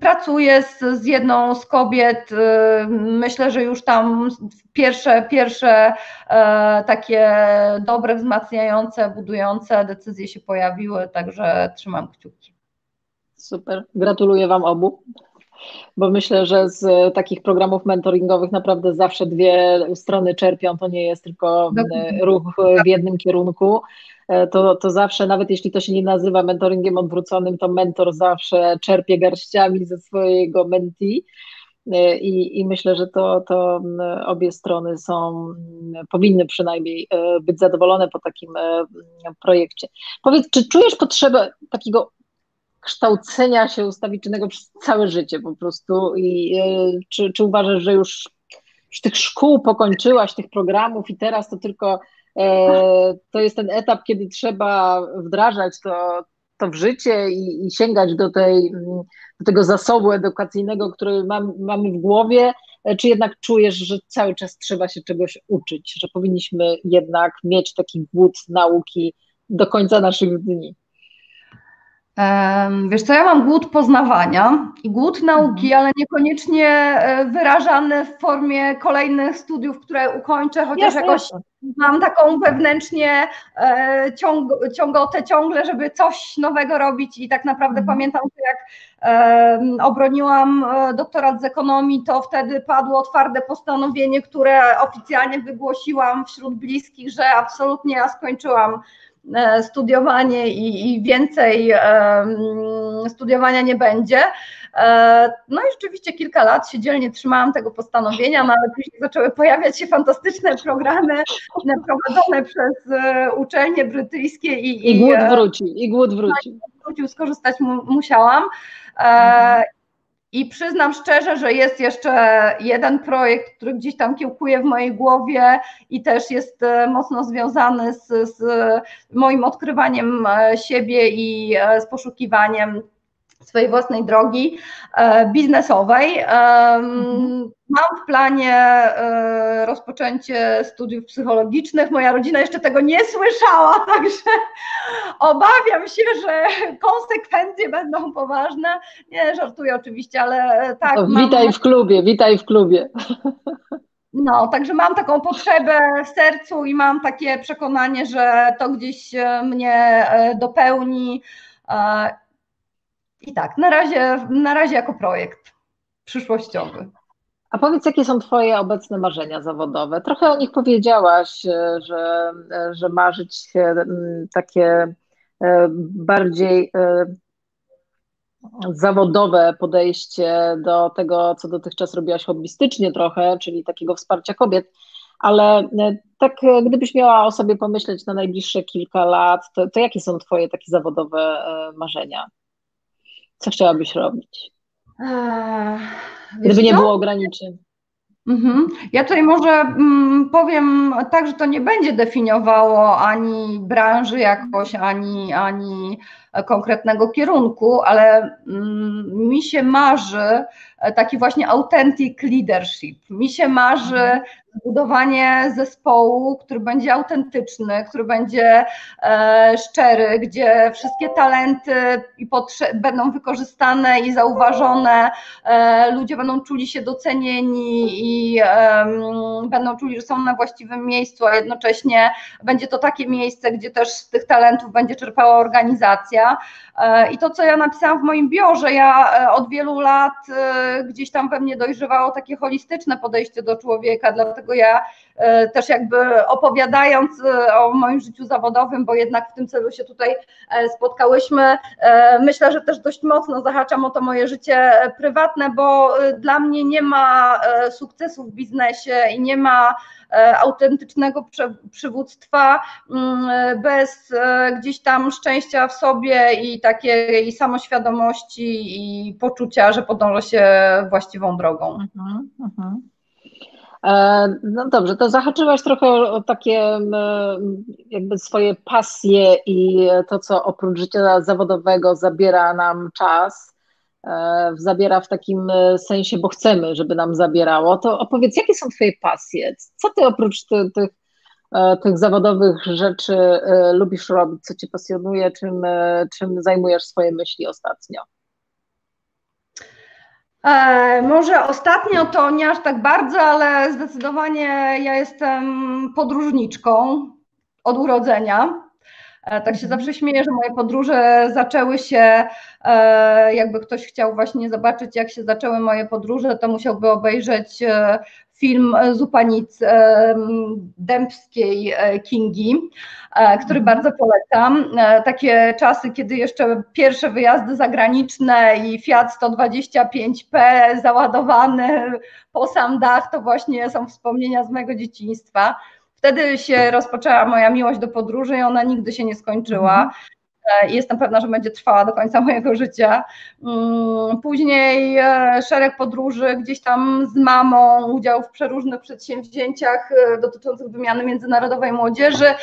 pracuję z, z jedną z kobiet. E, myślę, że już tam pierwsze, pierwsze e, takie dobre, wzmacniające, budujące decyzje się pojawiły, także trzymam kciuki. Super, gratuluję Wam obu bo myślę, że z takich programów mentoringowych naprawdę zawsze dwie strony czerpią, to nie jest tylko ruch w jednym kierunku. E, to, to zawsze, nawet jeśli to się nie nazywa mentoringiem odwróconym, to mentor zawsze czerpie garściami ze swojego mentee. E, I, I, myślę, że to, to obie strony są, powinny przynajmniej e, być zadowolone po takim projekcie. Powiedz, czy czujesz potrzebę takiego kształcenia się ustawicznego przez całe życie po prostu i e, czy, czy uważasz, że już, już tych szkół pokończyłaś, tych programów i teraz to tylko e, to jest ten etap, kiedy trzeba wdrażać to, to w życie i, i sięgać do, tej, do tego zasobu edukacyjnego, który mam, mamy w głowie, e, czy jednak czujesz, że cały czas trzeba się czegoś uczyć, że powinniśmy jednak mieć taki głód nauki do końca naszych dni? Wiesz co, ja mam głód poznawania i głód nauki, mhm. ale niekoniecznie e, wyrażany w formie kolejnych studiów, które ukończę, chociaż jasne, jakoś jasne. mam taką wewnętrznie e, ciąg, ciągotę ciągle, żeby coś nowego robić i tak naprawdę mhm. pamiętam, że jak obroniłam e, doktorat z ekonomii, to wtedy padło twarde postanowienie, które oficjalnie wygłosiłam wśród bliskich, że absolutnie ja skończyłam studiowanie i, i więcej studiowania nie będzie. E, no i rzeczywiście kilka lat się dzielnie trzymałam tego postanowienia, no ale później zaczęły pojawiać się fantastyczne programy prowadzone przez e, uczelnie brytyjskie i, i głód wróci, i głód wróci. Wrócił, skorzystać mu, musiałam. Mhm. I przyznam szczerze, że jest jeszcze jeden projekt, który gdzieś tam kiełkuje w mojej głowie i też jest e, mocno związany z, z moim odkrywaniem e, siebie i e, z poszukiwaniem swojej własnej drogi biznesowej. Mhm. Mam w planie e, rozpoczęcie studiów psychologicznych. Moja rodzina jeszcze tego nie słyszała, także obawiam się, że konsekwencje będą poważne. Nie, żartuję oczywiście, ale tak. No, witaj mam... w klubie, witaj w klubie. No, także mam taką potrzebę w sercu i mam takie przekonanie, że to gdzieś e, mnie e, dopełni. I tak, na razie, na razie jako projekt przyszłościowy. A powiedz, jakie są Twoje obecne marzenia zawodowe? Trochę o nich powiedziałaś, e, że, e, że marzyć takie e, bardziej zawodowe podejście do tego, co dotychczas robiłaś hobbystycznie trochę, czyli takiego wsparcia kobiet, ale tak gdybyś miała o sobie pomyśleć na najbliższe kilka lat, to, to jakie są Twoje takie zawodowe marzenia? Co chciałabyś robić? Gdyby nie było ograniczeń. Mhm. Ja tutaj może mm, powiem tak, że to nie będzie definiowało ani branży jakoś, ani, ani konkretnego kierunku, ale mm, mi się marzy taki właśnie authentic leadership. Mi się marzy mhm zbudowanie zespołu, który będzie autentyczny, który będzie e, szczery, gdzie wszystkie talenty i będą wykorzystane i zauważone, e, ludzie będą czuli się docenieni i będą czuli, że są na właściwym miejscu, a jednocześnie będzie to takie miejsce, gdzie też z tych talentów będzie czerpała organizacja. E, I to, co ja napisałam w moim biurze, ja od wielu lat gdzieś tam we mnie dojrzewało takie holistyczne podejście do człowieka, dlatego ja też jakby opowiadając o moim życiu zawodowym, bo jednak w tym celu się tutaj spotkałyśmy, myślę, że też dość mocno zahaczam o to moje życie prywatne, bo dla mnie nie ma sukcesu w biznesie i nie ma E, autentycznego przywództwa mm, bez e, gdzieś tam szczęścia w sobie i takiej samoświadomości i poczucia, że podąża się właściwą drogą. Mhm, mhm. E, no dobrze, to zahaczyłaś trochę o takie jakby swoje pasje i to, co oprócz życia zawodowego zabiera nam czas. E, zabiera w takim e, sensie, bo chcemy, żeby nam zabierało, to opowiedz, jakie są Twoje pasje? Co Ty oprócz ty, tych, e, tych zawodowych rzeczy lubisz robić, co Cię pasjonuje, czym, czym zajmujesz swoje myśli ostatnio? E, może ostatnio to nie aż tak bardzo, ale zdecydowanie ja jestem podróżniczką od urodzenia. E, tak się zawsze śmieję, że moje podróże zaczęły się, e, jakby ktoś chciał właśnie zobaczyć, jak się zaczęły moje podróże, to musiałby obejrzeć e, film Zupanic Dębskiej Kingi, który mhm. bardzo polecam. Takie czasy, kiedy jeszcze pierwsze wyjazdy zagraniczne i Fiat 125P załadowany po sam dach, to właśnie są wspomnienia z mojego dzieciństwa. Wtedy się rozpoczęła moja miłość do podróży i ona nigdy się nie skończyła. Mhm. E, I jestem pewna, że będzie trwała do końca mojego życia. Mm, później e, szereg podróży gdzieś tam z mamą, udział w przeróżnych przedsięwzięciach e, dotyczących wymiany międzynarodowej młodzieży,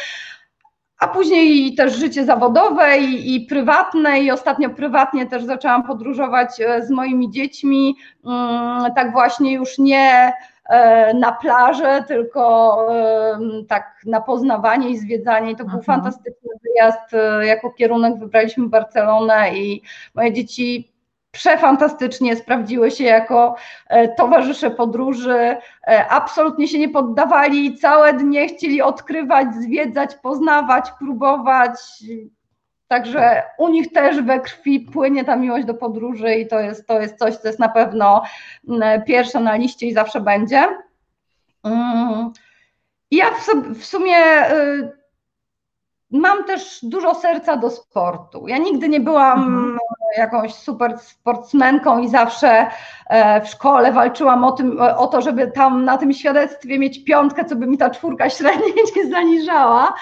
a później też życie zawodowe i, i, prywatne i ostatnio prywatnie też zaczęłam podróżować z moimi dziećmi, mm, tak właśnie już nie na plażę, tylko tak na poznawanie i zwiedzanie. I to był mhm. fantastyczny wyjazd. E, jako kierunek wybraliśmy Barcelonę i moje dzieci przefantastycznie sprawdziły się jako e, towarzysze podróży, absolutnie się nie poddawali, całe dnie chcieli odkrywać, zwiedzać, poznawać, próbować. Także u nich też we krwi płynie ta miłość do podróży i to jest, to jest coś, co jest na pewno mm, pierwsze na liście i zawsze będzie. Mm. Ja w sumie y, mam też dużo serca do sportu. Ja nigdy nie byłam mhm. Jakąś super sportsmenką i zawsze e, w szkole walczyłam o, tym, o to, żeby tam na tym świadectwie mieć piątkę, co by mi ta czwórka średniej nie zaniżała.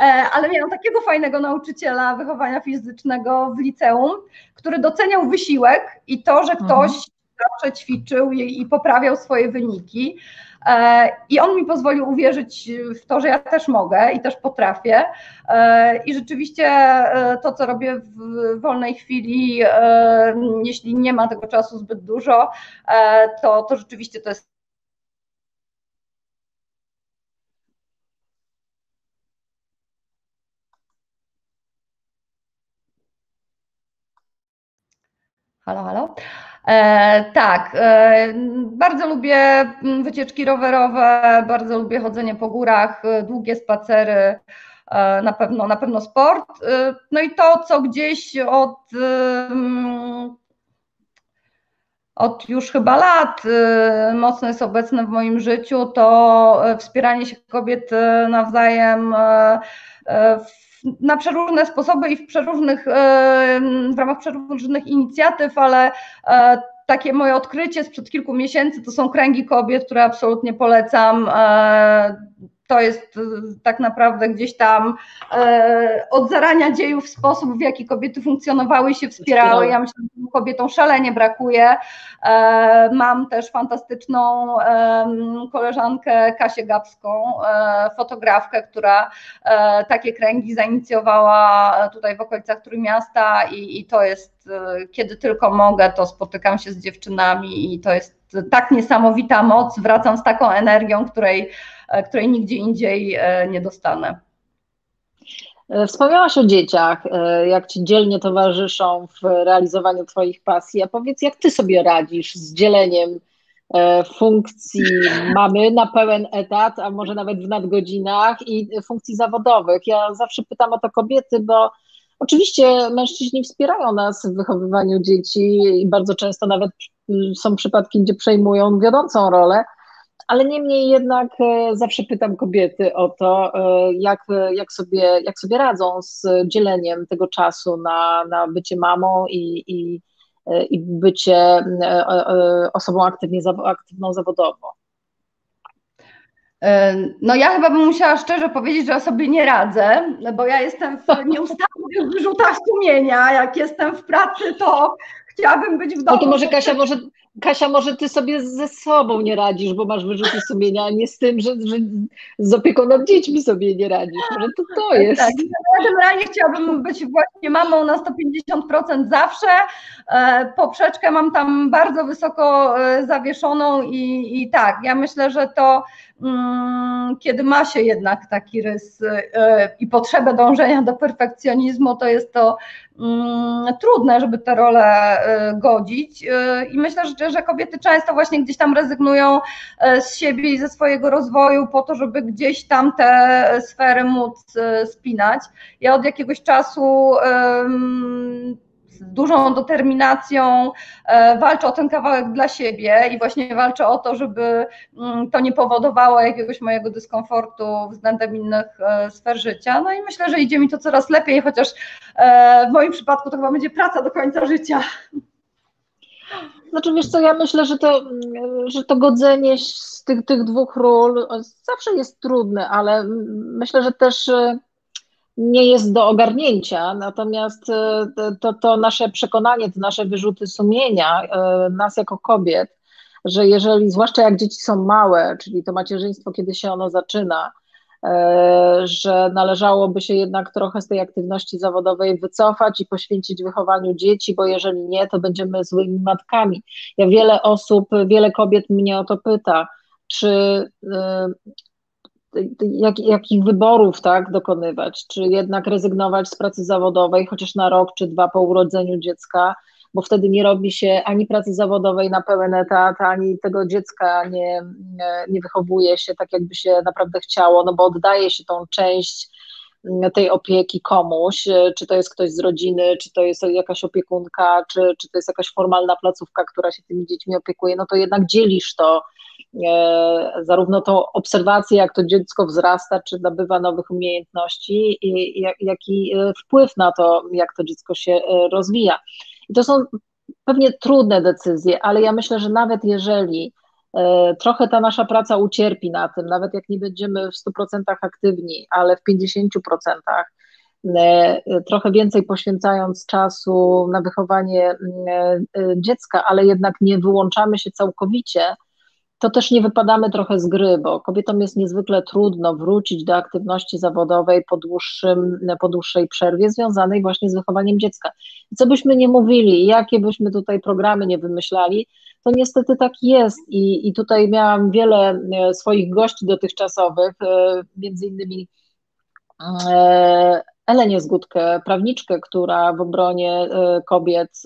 E, ale miałam takiego fajnego nauczyciela wychowania fizycznego w liceum, który doceniał wysiłek i to, że ktoś mhm. zawsze ćwiczył i, i poprawiał swoje wyniki. E, I on mi pozwolił uwierzyć w to, że ja też mogę i też potrafię. E, I rzeczywiście to, co robię w wolnej chwili, jeśli nie ma tego czasu zbyt dużo, to, to rzeczywiście to jest Halo, halo. E, tak, e, bardzo lubię mm, wycieczki rowerowe, bardzo lubię chodzenie po górach, e, długie spacery, na pewno, na pewno sport. No i to, co gdzieś od, mm, od już chyba lat e, mocno jest obecne w moim życiu, to wspieranie się kobiet nawzajem w na przeróżne sposoby i w przeróżnych, w ramach przeróżnych inicjatyw, ale takie moje odkrycie sprzed kilku miesięcy to są kręgi kobiet, które absolutnie polecam. E, to jest y, tak naprawdę gdzieś tam e, od zarania dziejów sposób, w jaki kobiety funkcjonowały się wspierały. Ja myślę, że kobietom szalenie brakuje. E, mam też fantastyczną koleżankę Kasię Gabską, e, fotografkę, która takie kręgi zainicjowała tutaj w okolicach Trójmiasta i, i to jest, kiedy tylko mogę, to spotykam się z dziewczynami i to jest tak niesamowita moc, wracam z taką energią, której E, której nigdzie indziej e, nie dostanę. E, wspomniałaś o dzieciach, jak ci dzielnie towarzyszą w realizowaniu Twoich pasji. A powiedz, jak Ty sobie radzisz z dzieleniem funkcji mamy na pełen etat, a może nawet w nadgodzinach i funkcji zawodowych? Ja zawsze pytam o to kobiety, bo oczywiście mężczyźni wspierają nas w wychowywaniu dzieci i bardzo często nawet są przypadki, gdzie przejmują wiodącą rolę, ale niemniej jednak zawsze pytam kobiety o to, jak, jak, sobie, jak sobie radzą z dzieleniem tego czasu na, na bycie mamą i, i, i bycie osobą aktywnie, aktywną zawodowo. No ja chyba bym musiała szczerze powiedzieć, że ja sobie nie radzę, bo ja jestem w nieustannych wyrzutach sumienia. Jak jestem w pracy, to chciałabym być w domu. No to może Kasia, może, Kasia, może ty sobie ze sobą nie radzisz, bo masz wyrzuty sumienia, a nie z tym, że, że z opieką nad dziećmi sobie nie radzisz. Może to to tak, jest. Tak, generalnie chciałabym być właśnie mamą na 150% zawsze. E, poprzeczkę mam tam bardzo wysoko e, zawieszoną i, i tak, ja myślę, że to kiedy ma się jednak taki rys e, i potrzebę dążenia do perfekcjonizmu, to jest to mm, trudne, żeby te role godzić i myślę, że że kobiety często właśnie gdzieś tam rezygnują e, z siebie i ze swojego rozwoju po to, żeby gdzieś tam te sfery móc e, spinać. Ja od jakiegoś czasu z dużą determinacją e, walczę o ten kawałek dla siebie i właśnie walczę o to, żeby mm, to nie powodowało jakiegoś mojego dyskomfortu względem innych sfer życia. No i myślę, że idzie mi to coraz lepiej, chociaż w moim przypadku to chyba będzie praca do końca życia. Znaczy wiesz co, ja myślę, że to, że to godzenie z tych, tych dwóch ról zawsze jest trudne, ale myślę, że też e, nie jest do ogarnięcia, natomiast e, to, to nasze przekonanie, te nasze wyrzuty sumienia, e, nas jako kobiet, że jeżeli, zwłaszcza jak dzieci są małe, czyli to macierzyństwo, kiedy się ono zaczyna, E, że należałoby się jednak trochę z tej aktywności zawodowej wycofać i poświęcić wychowaniu dzieci, bo jeżeli nie, to będziemy złymi matkami. Ja wiele osób, wiele kobiet mnie o to pyta, czy jak, jakich wyborów tak, dokonywać, czy jednak rezygnować z pracy zawodowej, chociaż na rok czy dwa po urodzeniu dziecka, bo wtedy nie robi się ani pracy zawodowej na pełen etat, ani tego dziecka nie, nie wychowuje się tak, jakby się naprawdę chciało, no bo oddaje się tą część mm, tej opieki komuś, czy to jest ktoś z rodziny, czy to jest jakaś opiekunka, czy, czy to jest jakaś formalna placówka, która się tymi dziećmi opiekuje, no to jednak dzielisz to, zarówno tą obserwację, jak to dziecko wzrasta, czy nabywa nowych umiejętności, i, jak, jak i e, wpływ na to, jak to dziecko się e, rozwija. I to są pewnie trudne decyzje, ale ja myślę, że nawet jeżeli e, trochę ta nasza praca ucierpi na tym, nawet jak nie będziemy w 100% aktywni, ale w 50%, e, trochę więcej poświęcając czasu na wychowanie e, dziecka, ale jednak nie wyłączamy się całkowicie, to też nie wypadamy trochę z gry, bo kobietom jest niezwykle trudno wrócić do aktywności zawodowej po, dłuższym, po dłuższej przerwie związanej właśnie z wychowaniem dziecka. I co byśmy nie mówili, jakie byśmy tutaj programy nie wymyślali, to niestety tak jest i, i tutaj miałam wiele e, swoich gości dotychczasowych, e, między innymi e, Elenię Zgódkę, prawniczkę, która w obronie kobiet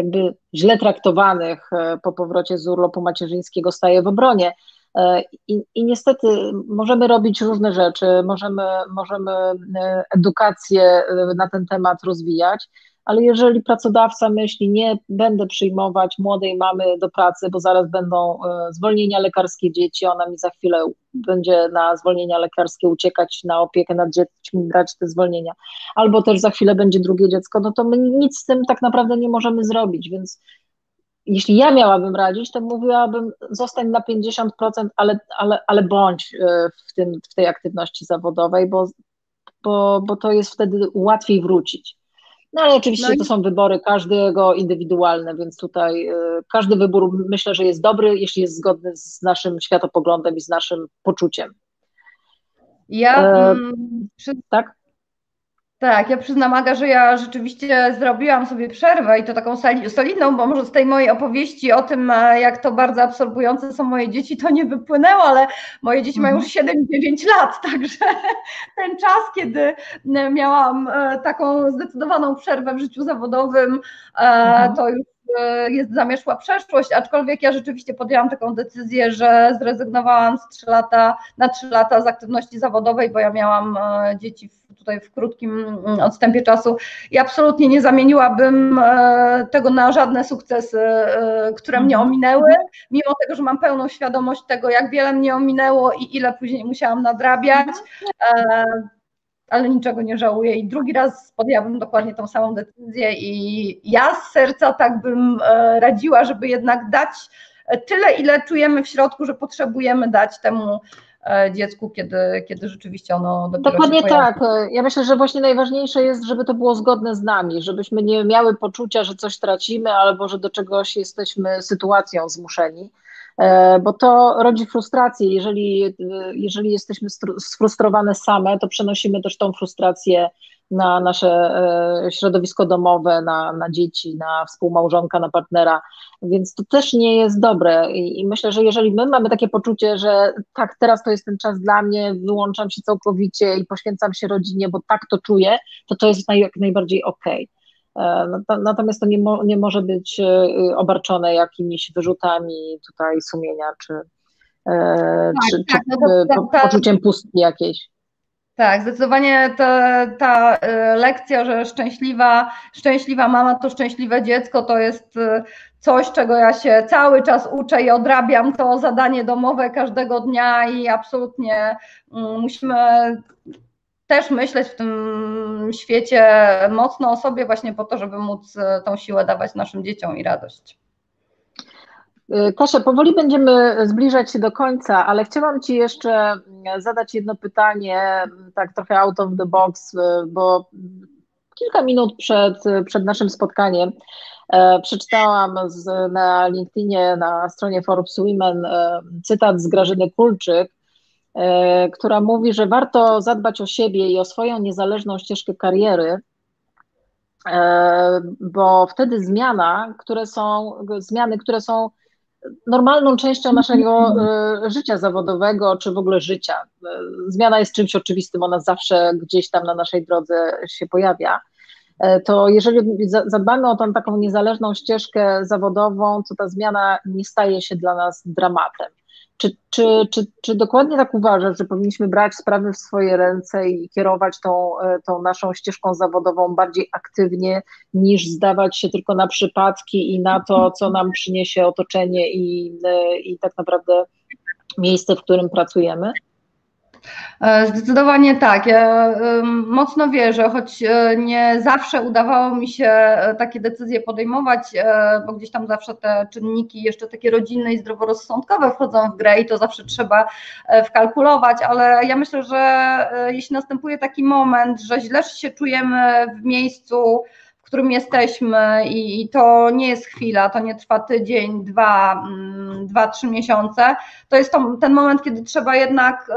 jakby źle traktowanych e, po powrocie z urlopu macierzyńskiego staje w obronie. E, I, I, niestety możemy robić różne rzeczy, możemy, możemy e, edukację na ten temat rozwijać, ale jeżeli pracodawca myśli, nie będę przyjmować młodej mamy do pracy, bo zaraz będą e, zwolnienia lekarskie dzieci, ona mi za chwilę będzie na zwolnienia lekarskie uciekać, na opiekę nad dziećmi, brać te zwolnienia, albo też za chwilę będzie drugie dziecko, no to my nic z tym tak naprawdę nie możemy zrobić, więc jeśli ja miałabym radzić, to mówiłabym zostań na 50%, ale, ale, ale bądź e, w, tym, w tej aktywności zawodowej, bo, bo, bo to jest wtedy łatwiej wrócić. No ale oczywiście no i... to są wybory każdego indywidualne, więc tutaj y, każdy wybór myślę, że jest dobry, jeśli jest zgodny z naszym światopoglądem i z naszym poczuciem. Ja e, mm, przy... tak? Tak, ja przyznam Aga, że ja rzeczywiście zrobiła sobie przerwę i to taką solidną, bo może z tej mojej opowieści o tym, e, jak to bardzo absorbujące są moje dzieci, to nie wypłynęło, ale moje dzieci mają już 7-9 mhm. lat, także ten czas, kiedy e, miałam e, taką zdecydowaną przerwę w życiu zawodowym, mhm. to już jest zamieszła przeszłość, aczkolwiek ja rzeczywiście podjęłam taką decyzję, że zrezygnowałam z 3 lata, na 3 lata z aktywności zawodowej, bo ja miałam dzieci w tutaj w krótkim mm, odstępie czasu. I absolutnie nie zamieniłabym e, tego na żadne sukcesy, e, które mnie mhm. ominęły, mimo tego, że mam pełną świadomość tego, jak wiele mnie ominęło i ile później musiałam nadrabiać ale niczego nie żałuję. I drugi raz podjęłabym dokładnie tą samą decyzję i ja z serca tak bym radziła, żeby jednak dać tyle, ile czujemy w środku, że potrzebujemy dać temu e, dziecku, kiedy, kiedy rzeczywiście ono dopiero Dokładnie tak. Ja myślę, że właśnie najważniejsze jest, żeby to było zgodne z nami, żebyśmy nie miały poczucia, że coś tracimy albo że do czegoś jesteśmy sytuacją zmuszeni, e, bo to rodzi frustrację. Jeżeli, jeżeli jesteśmy sfrustrowane same, to przenosimy też tą frustrację na nasze e, środowisko domowe, na, na dzieci, na współmałżonka, na partnera, więc to też nie jest dobre. I, I, myślę, że jeżeli my mamy takie poczucie, że tak, teraz to jest ten czas dla mnie, wyłączam się całkowicie i poświęcam się rodzinie, bo tak to czuję, to to jest jak najbardziej okej. Okay. E, natomiast to nie, mo, nie może być e, obarczone jakimiś wyrzutami tutaj sumienia, czy, tak, czy, tak, czy no to, poczuciem pustki jakiejś. Tak, zdecydowanie ta, ta y, lekcja, że szczęśliwa, szczęśliwa mama to szczęśliwe dziecko, to jest y, coś, czego ja się cały czas uczę i odrabiam to zadanie domowe każdego dnia i absolutnie mm, musimy też myśleć w tym świecie mocno o sobie właśnie po to, żeby móc y, tą siłę dawać naszym dzieciom i radość. Y, Kasia, powoli będziemy zbliżać się do końca, ale chciałam Ci jeszcze mm, zadać jedno pytanie, mm, tak trochę out of the box, y, bo kilka minut przed, przed naszym spotkaniem e, przeczytałam z, na LinkedInie, na stronie Forbes Women e, cytat z Grażyny Kulczyk, e, która mówi, że warto zadbać o siebie i o swoją niezależną ścieżkę kariery, bo wtedy zmiana, które są, zmiany, które są normalną częścią naszego e, życia zawodowego, czy w ogóle życia. E, zmiana jest czymś oczywistym, ona zawsze gdzieś tam na naszej drodze się pojawia. E, to jeżeli zadbamy o tą taką niezależną ścieżkę zawodową, to ta zmiana nie staje się dla nas dramatem. Czy, czy, czy, czy dokładnie tak uważasz, że powinniśmy brać sprawy w swoje ręce i kierować tą, e, tą naszą ścieżką zawodową bardziej aktywnie, niż zdawać się tylko na przypadki i na to, co nam przyniesie otoczenie i, e, i tak naprawdę miejsce, w którym pracujemy? E, zdecydowanie tak. Ja mocno wierzę, choć e, nie zawsze udawało mi się e, takie decyzje podejmować, bo gdzieś tam zawsze te czynniki jeszcze takie rodzinne i zdroworozsądkowe wchodzą w grę i to zawsze trzeba wkalkulować, ale ja myślę, że jeśli następuje taki moment, że źle się czujemy w miejscu, którym jesteśmy i, i, to nie jest chwila, to nie trwa tydzień, dwa, mm, dwa trzy miesiące. To jest to, ten moment, kiedy trzeba jednak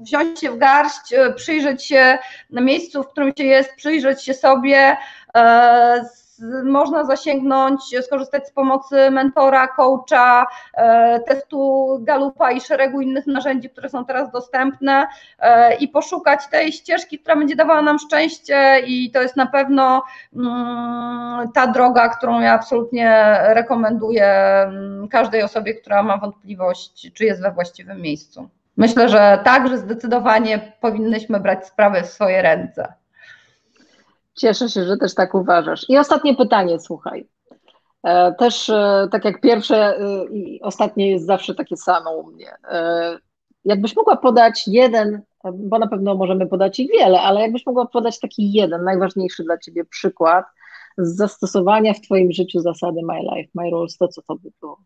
wziąć się w garść, e, przyjrzeć się miejscu, w którym się jest, przyjrzeć się sobie, e, można zasięgnąć, skorzystać z pomocy mentora, coacha, e, testu Galupa i szeregu innych narzędzi, które są teraz dostępne e, i poszukać tej ścieżki, która będzie dawała nam szczęście i to jest na pewno mm, ta droga, którą ja absolutnie rekomenduję mm, każdej osobie, która ma wątpliwość, czy jest we właściwym miejscu. Myślę, że tak, że zdecydowanie powinnyśmy brać sprawy w swoje ręce. Cieszę się, że też tak uważasz. I ostatnie pytanie, słuchaj. E, też e, tak jak pierwsze e, i ostatnie jest zawsze takie samo u mnie. Jakbyś mogła podać jeden, bo na pewno możemy podać ich wiele, ale jakbyś mogła podać taki jeden, najważniejszy dla Ciebie przykład z zastosowania w Twoim życiu zasady My Life, My Rules, to co to by było?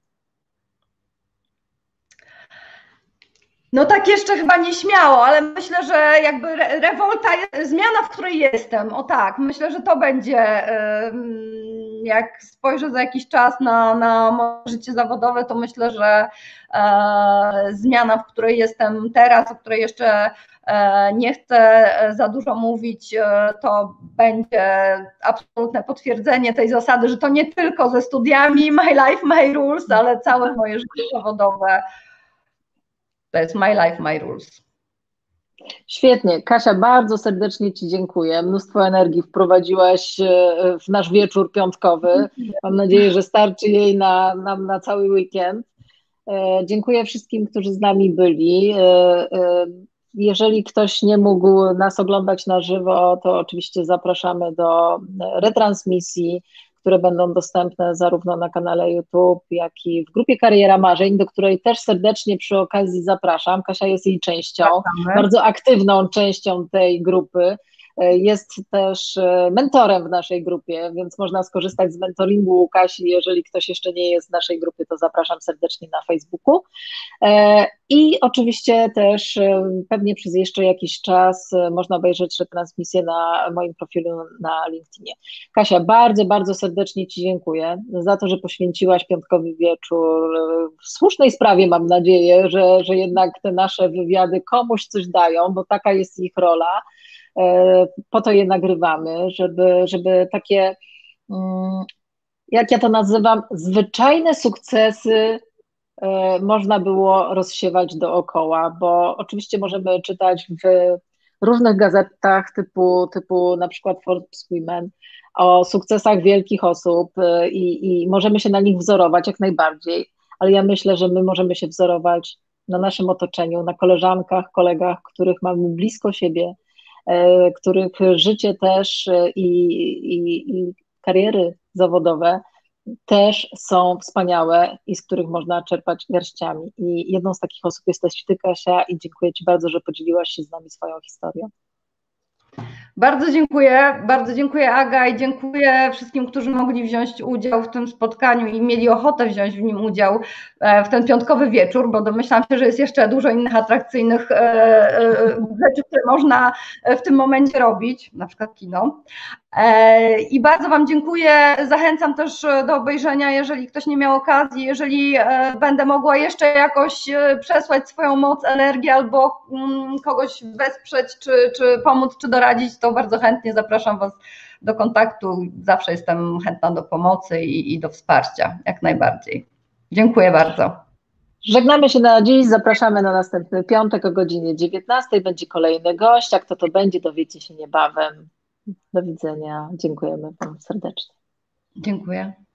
No tak jeszcze chyba nie śmiało, ale myślę, że jakby rewolta, zmiana, w której jestem, o tak, myślę, że to będzie, jak spojrzę za jakiś czas na, na moje życie zawodowe, to myślę, że e, zmiana, w której jestem teraz, o której jeszcze e, nie chcę za dużo mówić, e, to będzie absolutne potwierdzenie tej zasady, że to nie tylko ze studiami My Life, My Rules, ale całe moje życie zawodowe to jest My Life, My Rules. Świetnie. Kasia, bardzo serdecznie Ci dziękuję. Mnóstwo energii wprowadziłaś e, w nasz wieczór piątkowy. Mam nadzieję, że starczy jej na, na, na cały weekend. E, dziękuję wszystkim, którzy z nami byli. E, jeżeli ktoś nie mógł nas oglądać na żywo, to oczywiście zapraszamy do retransmisji, które będą dostępne zarówno na kanale YouTube, jak i w grupie Kariera Marzeń, do której też serdecznie przy okazji zapraszam. Kasia jest jej częścią, bardzo aktywną częścią tej grupy. Jest też e, mentorem w naszej grupie, więc można skorzystać z mentoringu Łukasi. Jeżeli ktoś jeszcze nie jest w naszej grupie, to zapraszam serdecznie na Facebooku. E, I oczywiście też e, pewnie przez jeszcze jakiś czas można obejrzeć retransmisję na moim profilu na LinkedInie. Kasia, bardzo, bardzo serdecznie Ci dziękuję za to, że poświęciłaś piątkowy wieczór w słusznej sprawie, mam nadzieję, że, że jednak te nasze wywiady komuś coś dają, bo taka jest ich rola. E, po to je nagrywamy, żeby, żeby takie, mm, jak ja to nazywam, zwyczajne sukcesy e, można było rozsiewać dookoła, bo oczywiście możemy czytać w różnych gazetach typu, typu na przykład Forbes Women o sukcesach wielkich osób e, i, i możemy się na nich wzorować jak najbardziej, ale ja myślę, że my możemy się wzorować na naszym otoczeniu, na koleżankach, kolegach, których mamy blisko siebie, których życie też e, i, i, i kariery zawodowe też są wspaniałe i z których można czerpać garściami. I jedną z takich osób jesteś Ty, Kasia, i dziękuję Ci bardzo, że podzieliłaś się z nami swoją historią. Bardzo dziękuję, bardzo dziękuję Aga i dziękuję wszystkim, którzy mogli wziąć udział w tym spotkaniu i mieli ochotę wziąć w nim udział e, w ten piątkowy wieczór, bo domyślam się, że jest jeszcze dużo innych atrakcyjnych e, e, rzeczy, które można w tym momencie robić, na przykład kino. E, I bardzo Wam dziękuję. Zachęcam też do obejrzenia, jeżeli ktoś nie miał okazji, jeżeli e, będę mogła jeszcze jakoś e, przesłać swoją moc, energię albo mm, kogoś wesprzeć, czy, czy pomóc, czy doradzić, to bardzo chętnie zapraszam Was do kontaktu. Zawsze jestem chętna do pomocy i, i do wsparcia, jak najbardziej. Dziękuję bardzo. Żegnamy się na dziś, zapraszamy na następny piątek o godzinie 19. Będzie kolejny gość, a kto to będzie, dowiecie się niebawem. Do widzenia. Dziękujemy Panu serdecznie. Dziękuję.